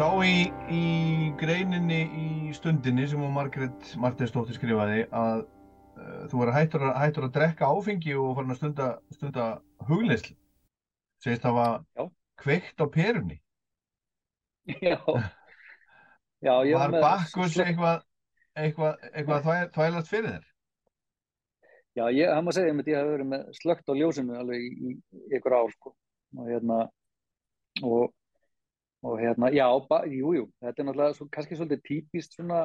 sá í, í greininni í stundinni sem hún Margrét Martinsdóttir skrifaði að uh, þú verður hættur, hættur að drekka áfengi og farin að stunda, stunda hugleysl. Segist það var Já. kveikt á perunni. Já, já Var Bakkus eitthvað, eitthvað, eitthvað að þvæ- þvælast fyrir þér? Já, ég, það má segja að ég hef verið með slögt á ljósinu alveg í, í ykkur ár sko. og hérna og, og hérna, já, ba, jú, þetta er náttúrulega svo, kannski svolítið típist svona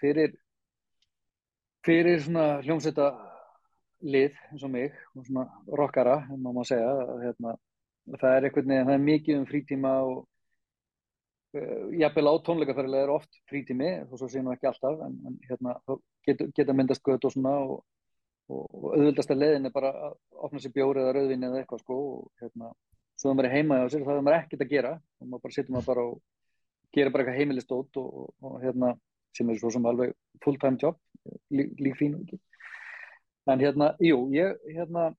fyrir fyrir svona hljómsveita lið eins og mig og svona rockara, ef maður má segja hérna, það er veginn, það er mikið um frítíma og uh, jafnvel á tónleikaferðilega er oft frítími, þó svo sé nú ekki alltaf en, en hérna, þá geta, geta myndast göt og svona og og og auðvöldasta leiðin er bara að opna sér bjóri eða rauðvinni eða eitthvað sko og hérna, svo það maður er heima hjá sér þá er maður ekkert að gera. Og maður bara sittur maður bara og gerir bara eitthvað heimilistótt og, og, og hérna, sem er svo sem alveg full time job, lík, lík fín ekki. En hérna, jú, ég hérna,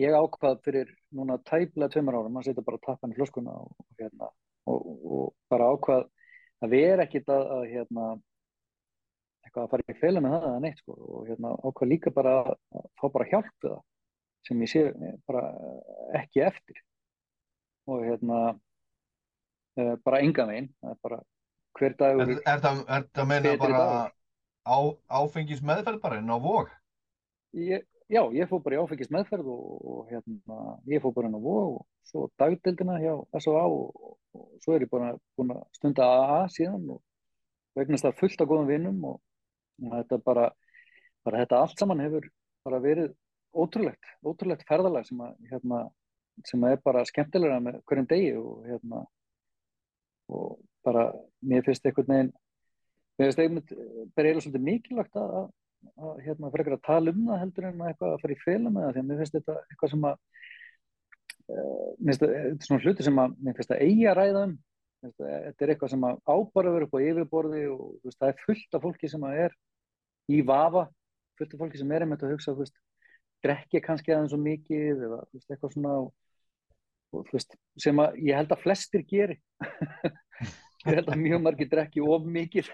ég ákvað fyrir núna tæplega tveimur árum að setja bara tappan í flöskuna og, og hérna, og, og bara ákvað að vera ekkert að, að hérna eitthvað að fara í fela með það eða neitt sko. Og hérna ákvað líka bara að að fá bara hjálp við það sem ég sé bara ekki eftir og hérna eh, bara það er bara hver dagur Er, er, að meina bara á, áfengis meðferð bara inn á vog? ég, já, ég fór bara í áfengis meðferð og, og hérna, ég fór bara inn á VOG og svo dagdeldina hjá S.O.A. og, og, og svo er ég bara búin að stunda AA síðan og vegnast það fullt af góðum vinnum og þetta bara, bara þetta allt saman hefur bara verið ótrúlegt, ótrúlegt ferðalag sem að hérna, sem að er bara skemmtilega með hverjum degi og hérna og bara, mér finnst einhvern veginn mér finnst bara eiginlega svolítið mikilvægt að, að hérna frekar að tala um það heldur en að eitthvað að fara í fela með það því að mér finnst þetta eitthvað sem að uh, mér finnst þetta svona hluti sem að mér finnst að eigi að ræða um. Þetta er eitthvað sem að ábara verið upp á yfirborði og veist, það er fullt af fólki sem að er í vafa fullt af fólki sem er einmitt að hugsa veist, drekki kannski aðeins svo mikið eða veist, eitthvað svona og, og veist, sem að ég held að flestir geri. Ég held að mjög margir drekki of mikið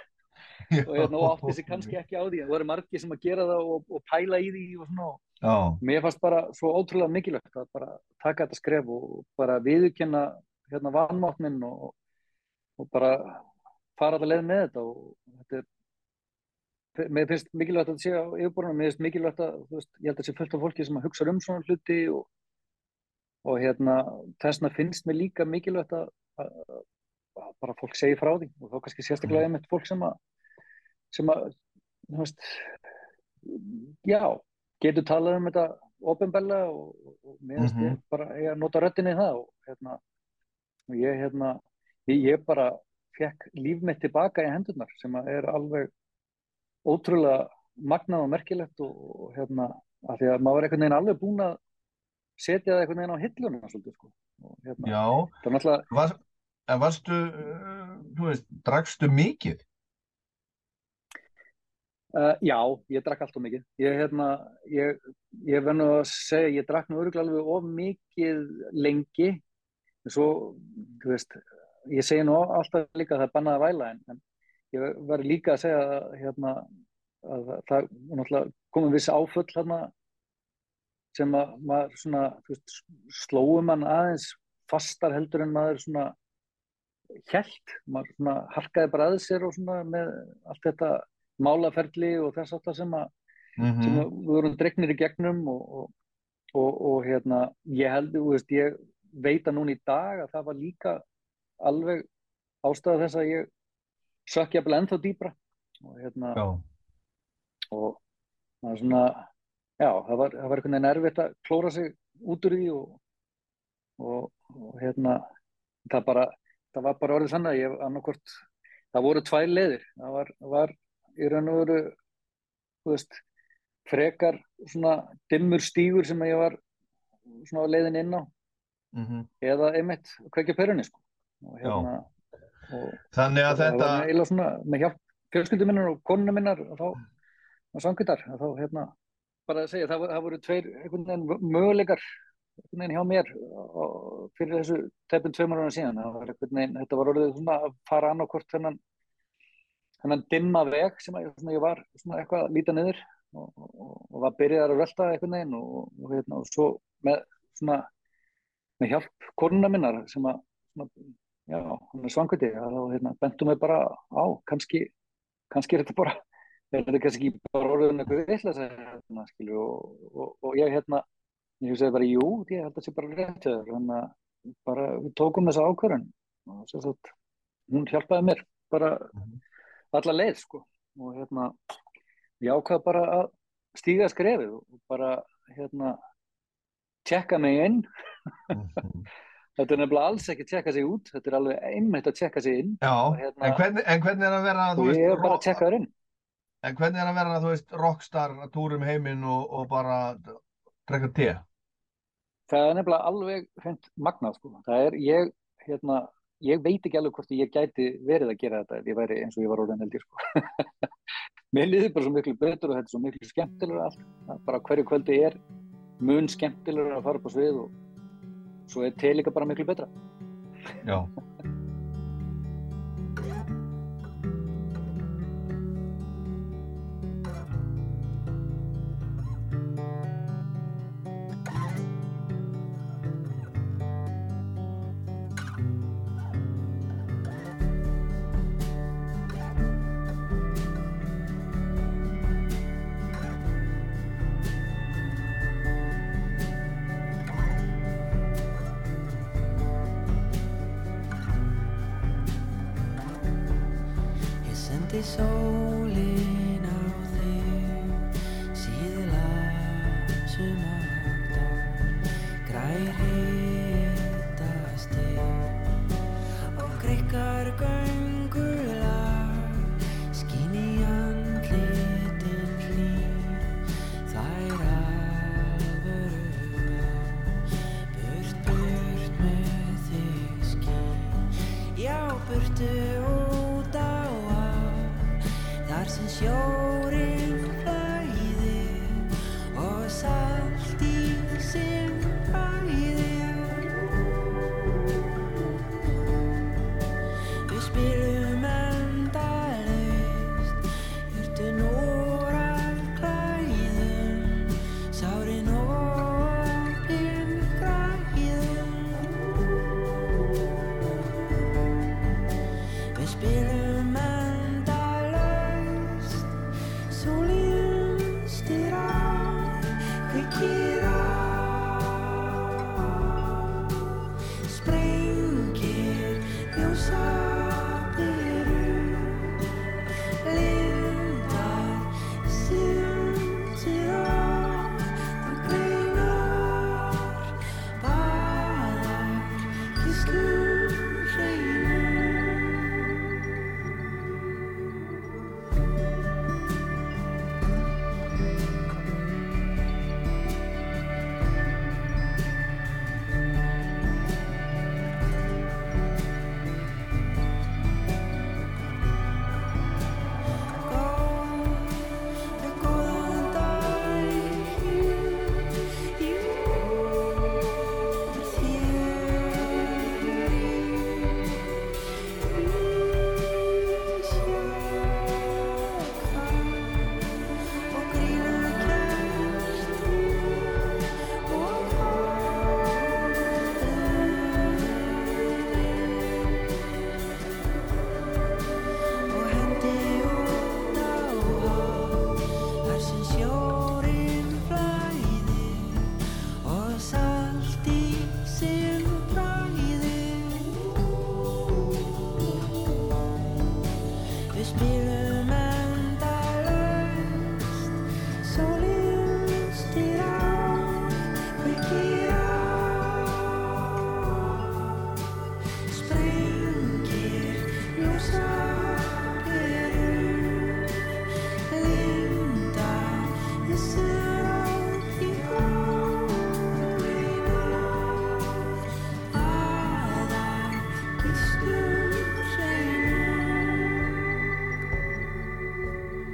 og hérna og átti sig kannski ekki á því. Það voru margir sem að gera það og, og pæla í því og svona og mér fannst bara svo ótrúlega mikilvægt að bara taka þetta skref og bara viðurkenna hérna vanmátt minn og, og bara fara þetta leið með þetta og þetta er mér finnst mikilvægt að þetta sé á yfirborðinu mér finnst mikilvægt að, veist, ég held að þetta sé fullt af fólki sem að hugsa um svona hluti og, og hérna þessna finnst mér líka mikilvægt að, að, að bara fólk segi frá því og þá kannski sérstaklega einmitt fólk sem að sem að, þú veist já, getur talað um þetta ofinbella og, og, mér finnst Mhm. ég bara ég nota röddinni í það og hérna og ég hérna ég, ég bara fekk líf mitt tilbaka í hendurnar sem að er alveg ótrúlega magnað og merkilegt og, og hérna af því að maður var einhvern veginn alveg búinn að setja það einhvern veginn á hilluna svolítið sko. og hérna, Já, er náttúrulega var, en varstu, uh, þú veist, drakstu mikið? Uh, já, ég drakk alltaf mikið. Ég, hérna, ég, ég verð nú að segja, ég drakk nú örgulega alveg of mikið lengi. En svo, þú veist, ég segi nú alltaf líka að það er bannað að væla, en, en ég verð líka að segja að, hérna, að það komið viss áföll hérna sem að maður svona, veist, slóum mann aðeins fastar heldur en maður svona hélt. Maður svona harkaði bara að sér og svona með allt þetta málaferli og þess aftar sem, að, Mm sem að við vorum dregnir í gegnum og, og, og, og hérna, ég held, veist, ég veit að núna í dag að það var líka alveg ástæða þess að ég sökk jafnvel ennþá dýpra. Og hérna, Já, og það er svona, já, það var, það var einhvern veginn erfitt að klóra sig út úr því og, og, og hérna, það bara, það var bara orðið þannig að ég annarkvort, það voru tvær leiðir, það var, var í raun og veru, þú veist, frekar svona dimmur stígur sem ég var svona á leiðin inn á. Mm eða einmitt kveikja perunni sko. Og hérna og þannig að það þetta, var eiginlega svona með hjálp fjölskyldu minnar og konuna minnar og þá og samkvæmdar og þá hérna bara að segja það, það voru tveir einhvern veginn möguleikar einhvern veginn hjá mér og fyrir þessu tepin tveimur ára síðan. Það var veginn, þetta var orðið svona að fara annarkvort þennan þennan dimma veg sem að svona, ég var svona eitthvað að líta niður og, og, og var byrjaðar að velta einhvern veginn og, og, hérna, og svo með svona með hjálp konuna minnar sem að já, hún er svangviti að þá hérna, bentum við bara á kannski, kannski er þetta bara er þetta kannski bara orðin eitthvað vitleisa hérna, skilju og, og, og ég hérna ég hugsaði bara, jú, ég held að það sé bara rétt að bara við tókum þessa ákvörðun og sem sagt, hún hjálpaði mér bara alla leið sko og hérna ég ákvað bara að stíga skrefið og bara hérna tjekka mig inn Mhm. Þetta er nefnilega alls ekki að tjekka sig út þetta er alveg einmitt að tjekka sig inn já, hérna- en hvernig, en hvernig er að vera, þú og veist, ég er bara að tjekka þér inn en hvernig er að vera, þú veist, rockstar að túrum heiminn og, og bara drekka te? það er nefnilega alveg hreint magnað sko. það er, ég, hérna ég veit ekki alveg hvort ég gæti verið að gera þetta ef ég væri eins og ég var orðin held ég sko. mér líður bara svo miklu betur og þetta er svo miklu skemmtilegur allt bara hverju kvöldi er mun skemmtilegur að fara upp á svið og svo er te líka bara miklu betra Já.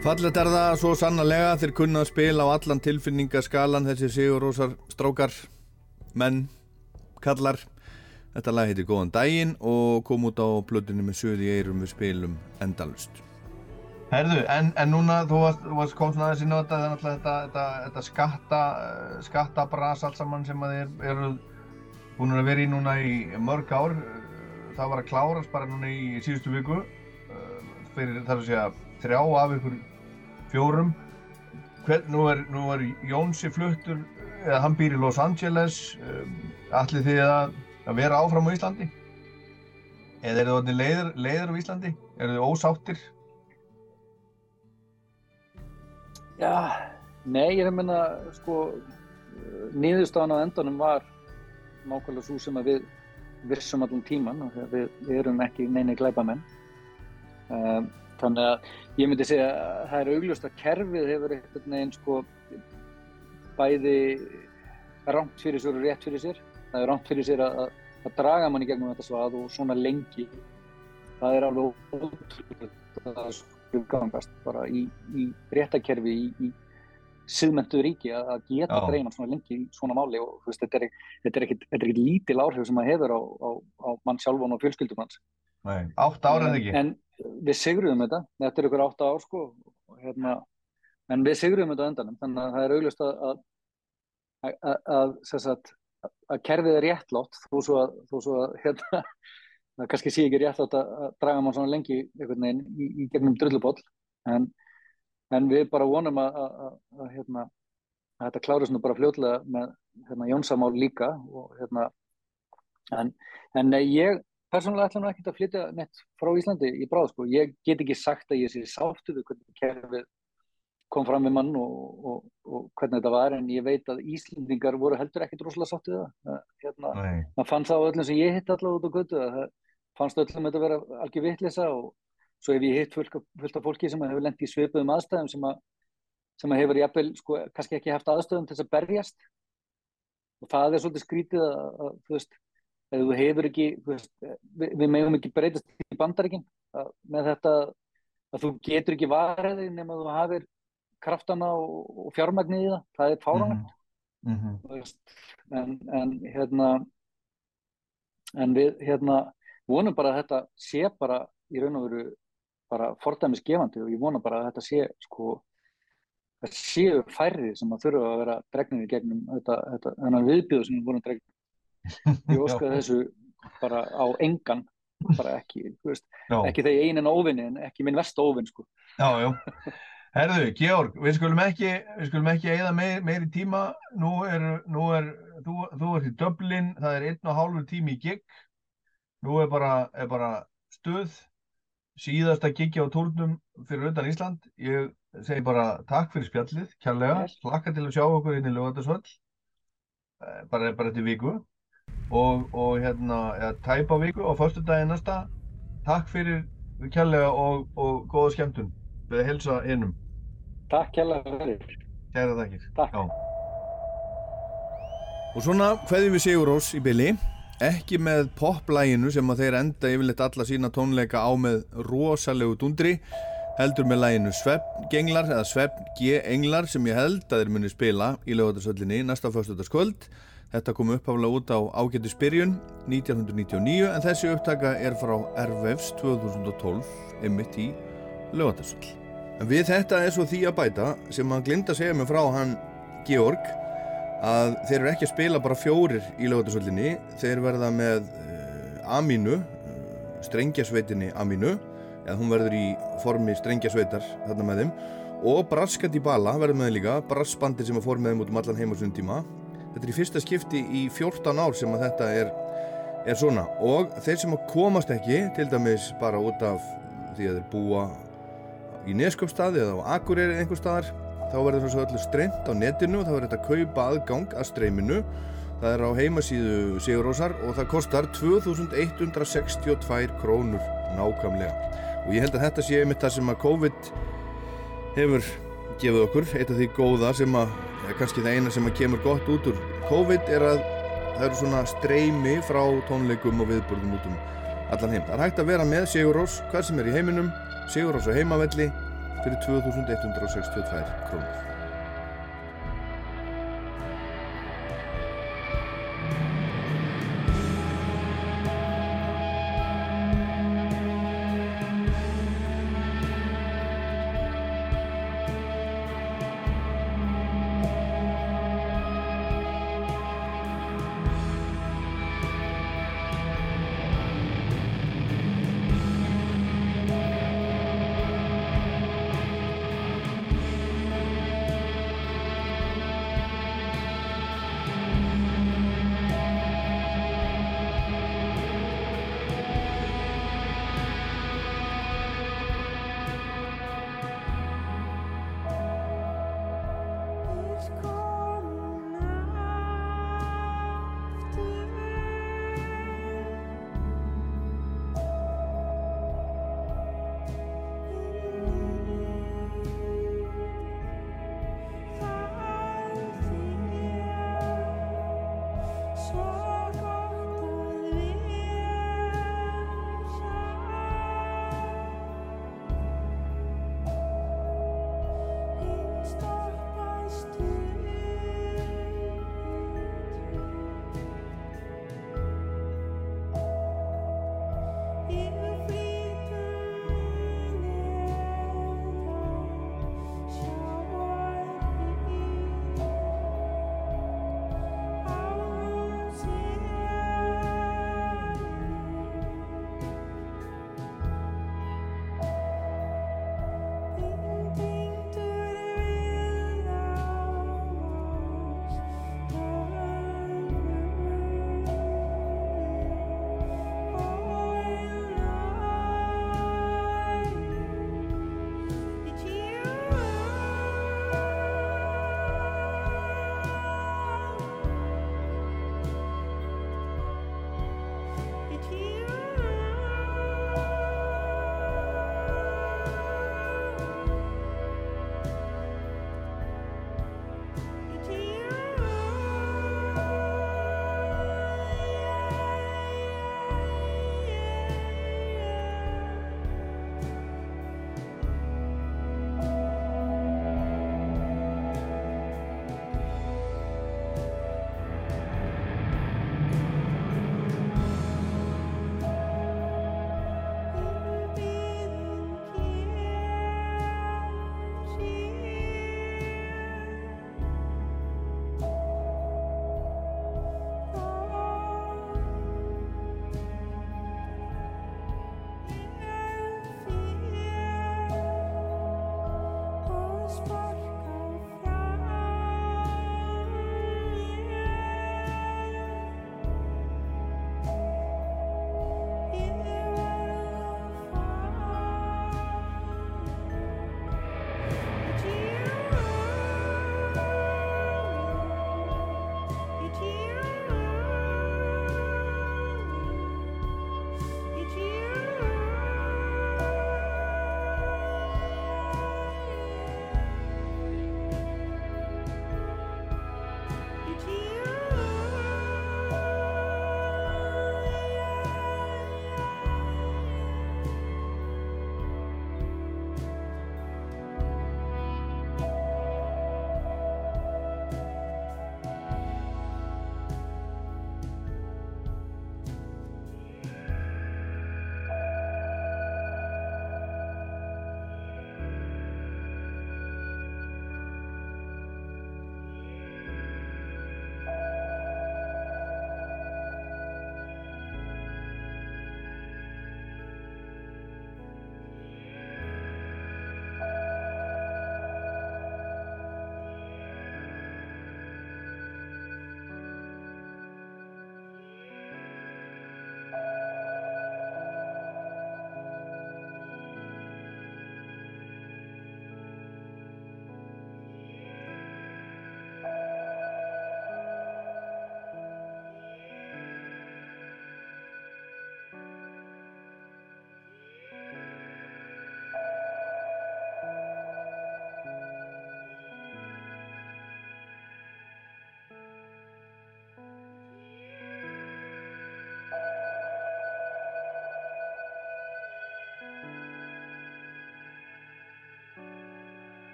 Fallet er það svo sannarlega þeir kunna að spila á allan tilfinningaskalan þessi sigurósar strákar, menn, kallar. Þetta lag heitir Góðan daginn og kom út á blöðinu með söði í eirum við spilum endalust. Herðu, en, en núna þú varst, varst kom svona aðeins þetta, það er náttúrulega þetta, þetta, þetta skatta, skattabras allt saman sem að þið eru búin að vera í núna í mörg ár. Það var að klárast bara núna í síðustu viku fyrir þar að segja þrjá af ykkur fjórum. Hvern, nú, er, nú er Jónsi fluttur, eða hann býr í Los Angeles, allir þið að, að vera áfram á Íslandi? Eða eru þið leiður, leiður á Íslandi? Eru þið ósáttir? Já, nei, ég er að menna, sko, niðurstaðan á endanum var nákvæmlega svo sem við vissum allan tíman og við, við erum ekki neini glæpamenn. Um, þannig að ég myndi segja að það er augljóst að kerfið hefur einhvern veginn sko bæði rámt fyrir sér og rétt fyrir sér. Það er rámt fyrir sér að, að, draga mann í gegnum þetta svað og svona lengi. Það er alveg ótrúlega að það umgangast bara í, í réttakerfi í, í siðmentu ríki að að geta Já. dreina svona lengi í svona máli og veist, þetta er, þetta er ekkit, ekkit lítil áhrif sem það hefur á, á, á mann sjálfan og fjölskyldum hans. Nei, átt ára eða ekki? En við sigruðum þetta, þetta er ykkur átta ár sko, hérna, en við sigruðum þetta á endanum, þannig að það er augljóst að, að, að, að, að kerfið er réttlátt þó svo að, þó svo að hérna, það kannski sé ekki réttlátt að, að draga mann svona lengi veginn í, í gegnum drulluboll, en, en við bara vonum að, að, að, að hérna, að þetta klárist nú bara fljótlega með hérna, Jónsamál líka og hérna, en, en ég persónulega ætla nú ekkert að flytja neitt frá Íslandi í bráð sko. Ég get ekki sagt að ég sé sáttu við hvernig kerfið kom fram við mann og, og, og hvernig þetta var en ég veit að Íslendingar voru heldur ekkert rosalega sátt við það. Það, Hérna, Nei. það á öllum sem ég hitt allavega út á götu að það fannst öllum þetta vera algjör vitleysa og svo hef ég hitt fullt, af fólki sem hefur lent í svipuðum aðstæðum sem, að, sem að hefur jafnvel sko, kannski ekki haft aðstöðum til þess að berjast og það er svolítið skrítið að, að þú veist, ef þú hefur ekki þú veist, við, við megum ekki breytast í bandaríkin að, með þetta að þú getur ekki varðið nema þú hafir kraftana og, og fjármagnið í það, það er fáránlegt Mhm. þú veist, en, en hérna en við hérna vonum bara að þetta sé bara í raun og veru bara fordæmis gefandi og ég vona bara að þetta sé sko það séu færri sem að þurfa að vera dregnir í gegnum þetta, þetta þennan viðbjöðu sem við vorum dregnir ég óska þessu bara á engan bara ekki, veist, ekki þegar ég einin óvinni en ekki minn versta óvinn sko já, já. Herðu, Georg, við skulum ekki, við skulum ekki eigða meir, meiri tíma. Nú er, nú er, þú, þú ert í Dublin, það er einn og hálfur tími í gig. Nú er bara, er bara stuð, síðasta giggi á tórnum fyrir utan Ísland. Ég segi bara takk fyrir spjallið, kærlega. Vel. Hlakka til að sjá okkur inn í Lögatarsvöll. Eh, Bara, bara eftir viku. Og, og hérna, ja, tæpa viku á föstudaginn næsta. Takk fyrir kærlega og, og góða skemmtun. Við helsa innum. Takk kærlega fyrir Kæra þakkir. Takk. Já. Og svona kveðjum við Sigurós í byli ekki með poplæginu sem að þeir enda yfirleitt alla sína tónleika á með rosalegu dundri heldur með læginu Sveppgenglar eða Sveppgenglar sem ég held að þeir muni spila í lögatarsöllinni næsta föstudagskvöld Þetta kom upphaflega út á ágættu spyrjun 1999 en þessi upptaka er frá Ervefs 2012 einmitt í lögatarsöll. En við þetta er svo því að bæta sem hann glinda segja mig frá hann Georg að þeir eru ekki að spila bara fjórir í lögatarsöllinni, þeir verða með uh, Amínu, uh, strengjasveitinni Amínu, eða hún verður í formi strengjasveitar þarna með þeim, og Braskat í Bala verður með þeim líka, brassbandi sem að fór með þeim út um allan heim á svona tíma. Þetta er í fyrsta skipti í 14 ár sem að þetta er, er svona. Og þeir sem að komast ekki, til dæmis bara út af því að þeir búa í Neskjöpstaði eða á Akureyri einhver staðar þá verður þessu öllu streymt á netinu og þá verður þetta að kaupa aðgang að streyminu það er á heimasíðu Sigurósar og það kostar 2162 krónur nákvæmlega og ég held að þetta sé einmitt það sem að COVID hefur gefið okkur eitt af því góða sem að kannski það eina sem að kemur gott út úr COVID er að það eru svona streymi frá tónleikum og viðburðum út um allan heim. Það er hægt að vera með Sigurós, hvað sem er í heiminum Sigurós á heimavelli fyrir 2162 krónur.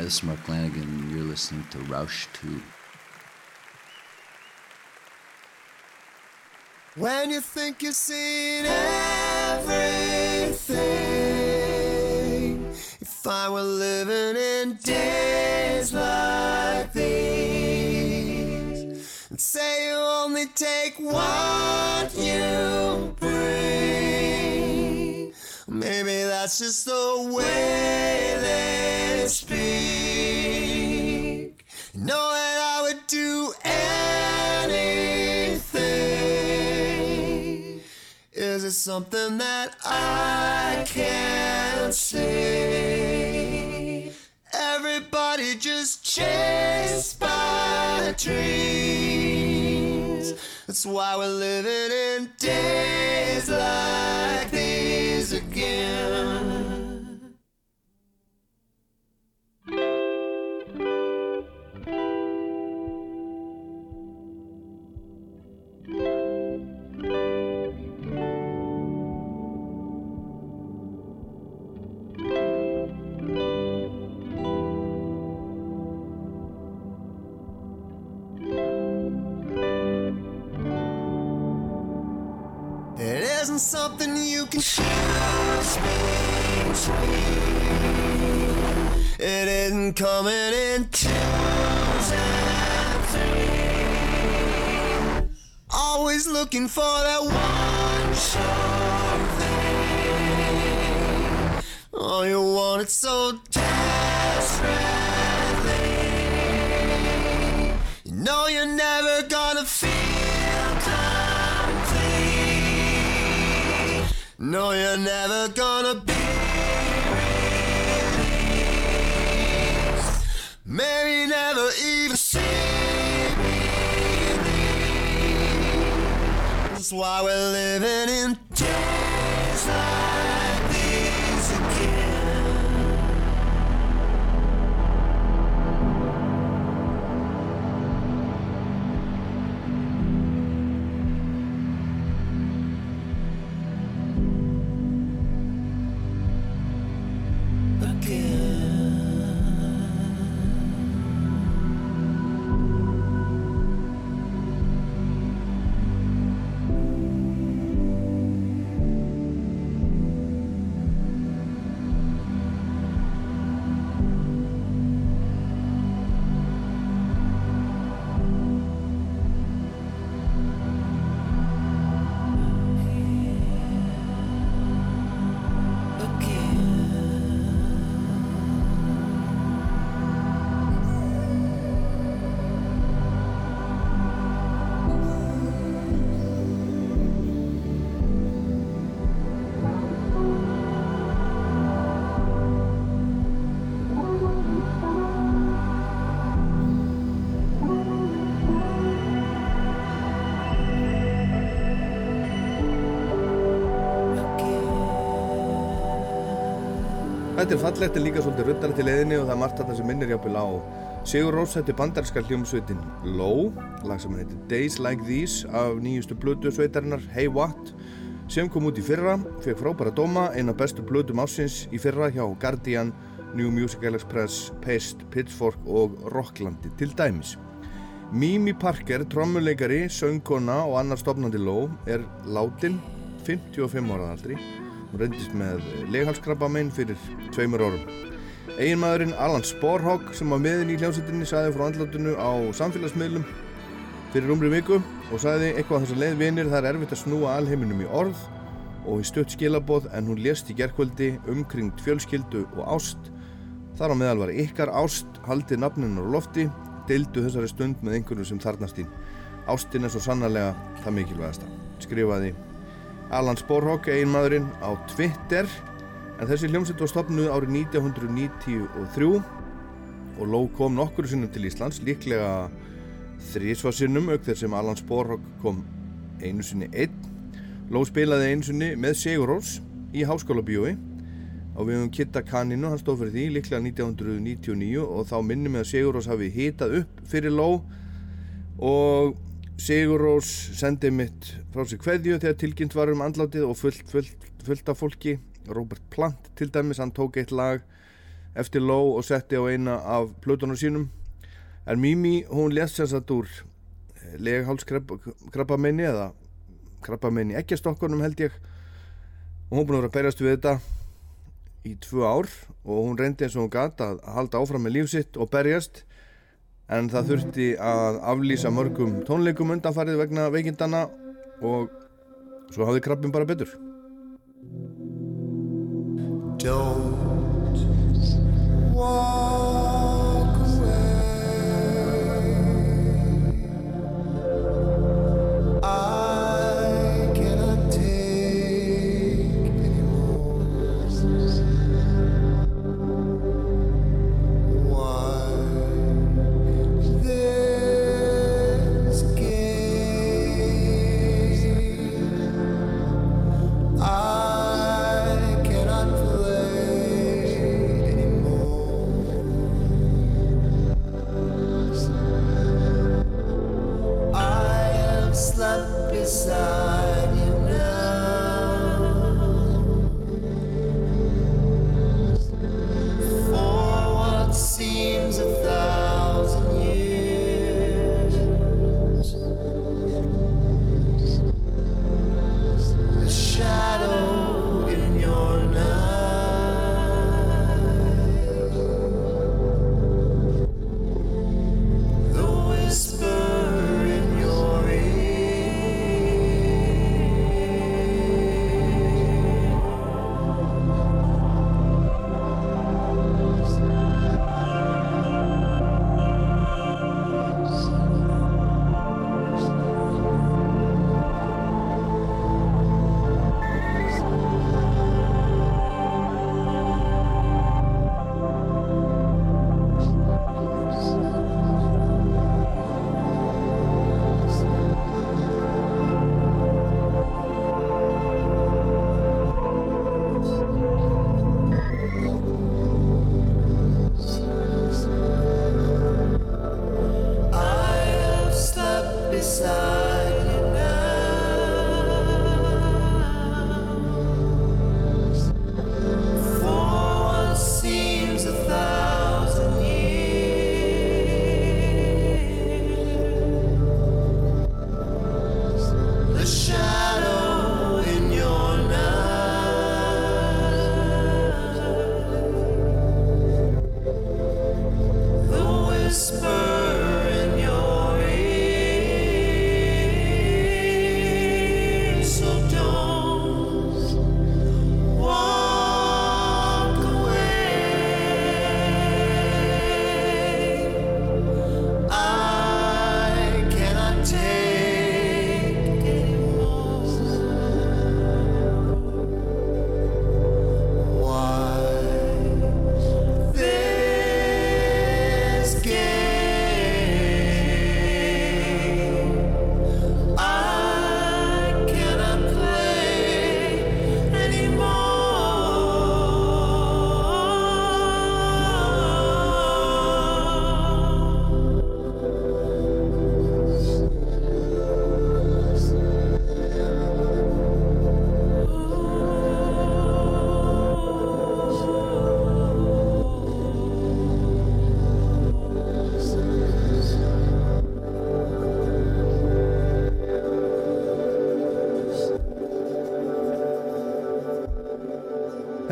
Hi, this is Mark Lanigan, and you're listening to Roush 2. When you think you've seen everything, if I were living in days like these, and say you only take what you bring, maybe that's just the way they something that never gonna be released. Maybe never even see relief. That's why we're living in days Þetta er fallegt en líka svolítið ruddar til leiðinni og það er margt þetta sem minnir jafnvel á Sigur Rós, þetta er bandarska hljómsveitin Low, lag sem heitir Days Like These af nýjustu blödu sveitarinnar Hey What sem kom út í fyrra, fekk frábæra dóma, eina bestu blödum ásins í fyrra hjá Guardian, New Musical Express, Paste, Pitchfork og Rocklandi til dæmis. Mimi Parker, trommuleikari, söngkona og annar stopnandi Low er látin 55 ára aldri reyndist með leghalskrabbamein fyrir tveimur árum. Eiginmaðurinn Alan Sporhawk sem var meðin í hljómsveitinni saði frá andlátinu á samfélagsmiðlum fyrir umri viku og saði eitthvað þess að leið vinir það er erfitt að snúa alheiminum í orð og í stutt skilaboð en hún lést í gerkvöldi umkringt fjölskyldu og ást. Þar á meðal var ykkar ást, haldið nafninu á lofti, deildu þessari stund með einhverju sem þarnast þín. Ástin er svo sannarlega það mikilvægasta, skrifaði Alan Sporhawk, eiginmaðurinn, á Twitter. En þessi hljómsveit var stopnuð árið 1993 og Ló kom nokkur sinnum til Íslands, líklega þrísvarsinnum auk þegar sem Alan Sporhawk kom einu sinni einn. Ló spilaði einu sinni með Sigur Rós í Háskóla bíói og við höfum Kitta Kaninu, hann stóð fyrir því líklega 1999 og þá minnum við að Sigur Rós hafi hitað upp fyrir Ló og Sigur Rós sendi mitt frá sig kveðju þegar tilkynnt var um andlátið og fullt, fullt, fullt af fólki. Robert Plant til dæmis, hann tók eitt lag eftir Ló og setti á eina af plötunum sínum. En Mimi, hún lést sér satt úr leghálskrabbamenni eða krabbamenni ekkjastokkunum held ég. Og hún búin að vera að berjast við þetta í tvö ár og hún reyndi eins og hún gata að halda áfram með líf sitt og berjast en það þurfti að aflýsa mörgum tónleikum undanfarið vegna veikindana og svo hafði krabbin bara betur. Don't walk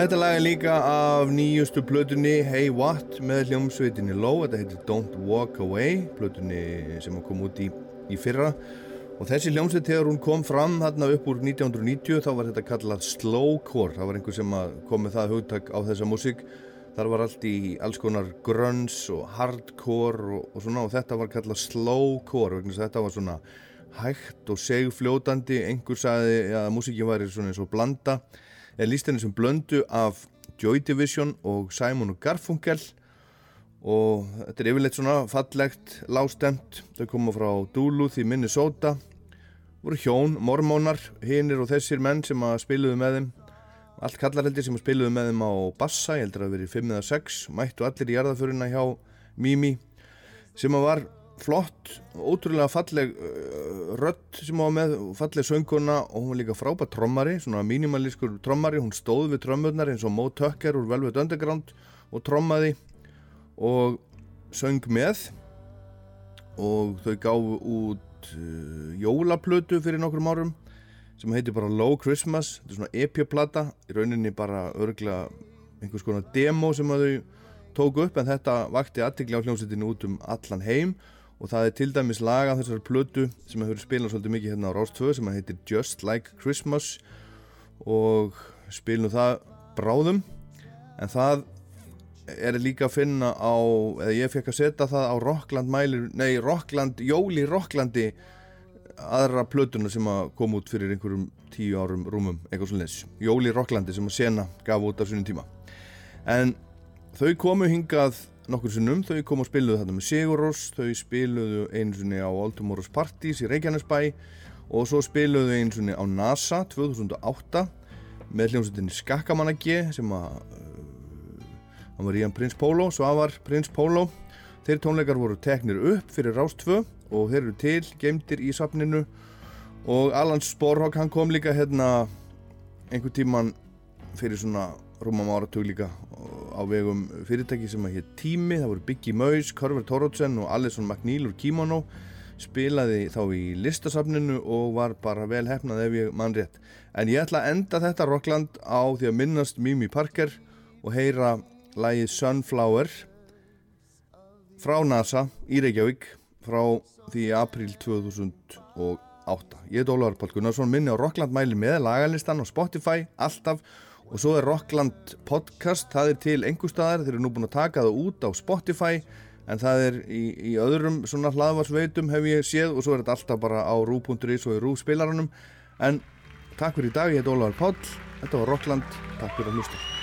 Þetta lag er líka af nýjustu plötunni Hey What með hljómsveitinni Low. Þetta heitir Don't Walk Away, plötunni sem kom út í, í fyrra. Og þessi hljómsveit þegar hún kom fram þarna upp úr 1990 þá var þetta kallað slowcore. Það var einhver sem kom með það hugtak á þessa músík. Þar var allt í alls konar grunns og hardcore og, og svona og þetta var kallað slowcore vegna þetta var svona hægt og segfljótandi. Einhver sagði að músíkin væri svona eins og blanda er líst henni sem blöndu af Joy Division og Simon og Garfunkel. Og þetta er yfirleitt svona fallegt, lástemt þau koma frá Duluth í Minnesota. Voru hjón, mormónar hinnir og þessir menn sem að spiluðu með þeim. Allt kallarheldir sem að spiluðu með þeim á bassa, ég heldur að það verið 5 eða 6 mættu allir í jarðaföruna hjá Mimi sem að var flott, ótrúlega falleg uh, rödd sem var með falleg sönguna og hún var líka frábært trommari svona mínimalískur trommari, hún stóð við trömmurnar eins og Mo Tucker úr Velvet Underground og trommaði og söng með. Og þau gáfu út uh, jólaplötu fyrir nokkrum árum sem heitir bara Low Christmas. Þetta er svona EP-plata, í rauninni bara örglega einhvers konar demo sem þau tóku upp en þetta vakti aðtikli á hljómsveitinu út um allan heim og það er til dæmis lag af þessari plötu sem hefur spilað svolítið mikið hérna á Rás 2 sem heitir Just Like Christmas. Og spilnum það bráðum. En það er líka að finna á eða ég fekk að setja það á Rockland mælir, nei Rockland, Jóli Rocklandi aðra plötuna sem að koma út fyrir einhverjum tíu árum rúmum, eitthvað svona leys Jóli Rocklandi sem að sena gaf út af svonum tíma. En þau komu hingað nokkur sinnum, þau kom og spiluðu þetta með Sigurós, þau spiluðu einu sinni á Altumorus Partís í Reykjanesbæ og svo spiluðu einu sinni á NASA 2008 með hljómsveitinni Skakkamanna G sem að uh, hann var Ian Prince Polo, Svavar Prince Polo. Þeir tónleikar voru teknir upp fyrir Rás 2 og þeir eru til geimtir í safninu. Og Alan Sporhawk hann kom líka hérna einhver tíman fyrir svona rúmam áratug líka á vegum fyrirtæki sem að hétt Tími, það voru Biggie Moise, Körver Tórótsen og Alison McNeil úr Kimono. Spilaði þá í listasafninu og var bara vel hefnað ef ég mann rétt. En ég ætla að enda þetta Rockland á því að minnast Mimi Parker og heyra lagið Sunflower frá NASA í Reykjavík frá því april 2008 ég er Ólaður Pál Gunnarsson minni á Rockland mæli með lagalistan á Spotify alltaf og svo er Rockland podcast, það er til einhver staðar, þeir eru nú búin að taka það út á Spotify en það er í, í öðrum svona hlaðvarsveitum hef ég séð og svo er þetta alltaf bara á rú.is og í rú-spilaranum en takk fyrir í dag, ég heit Ólaður Páll þetta var Rockland, takk fyrir að hlusta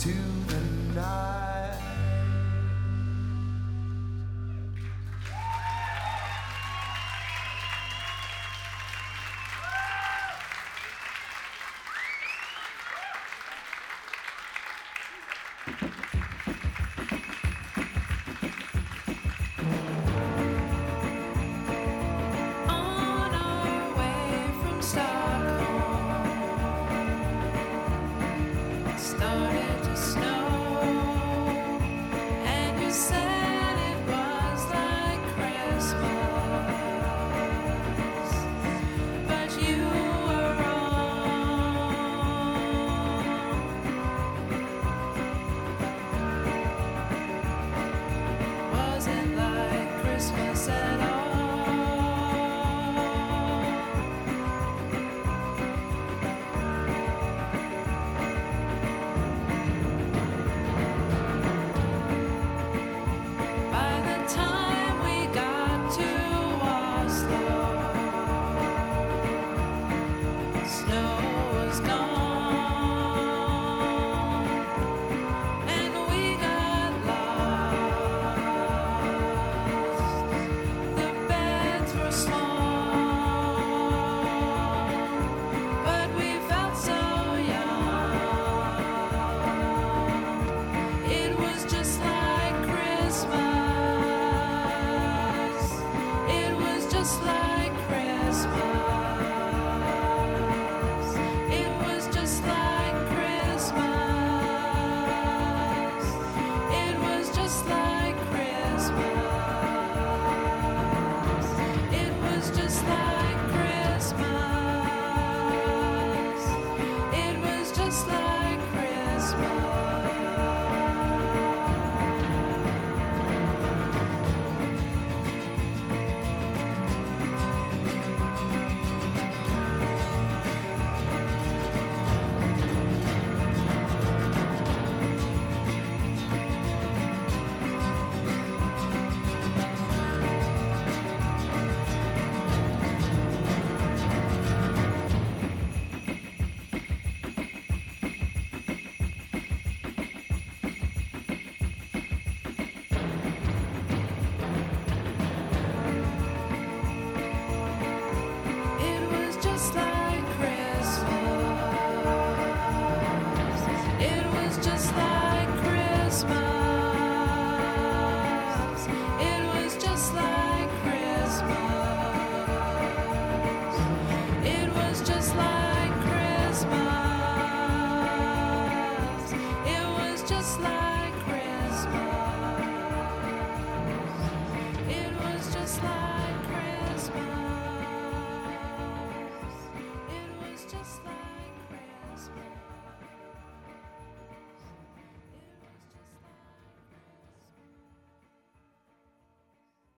to the night.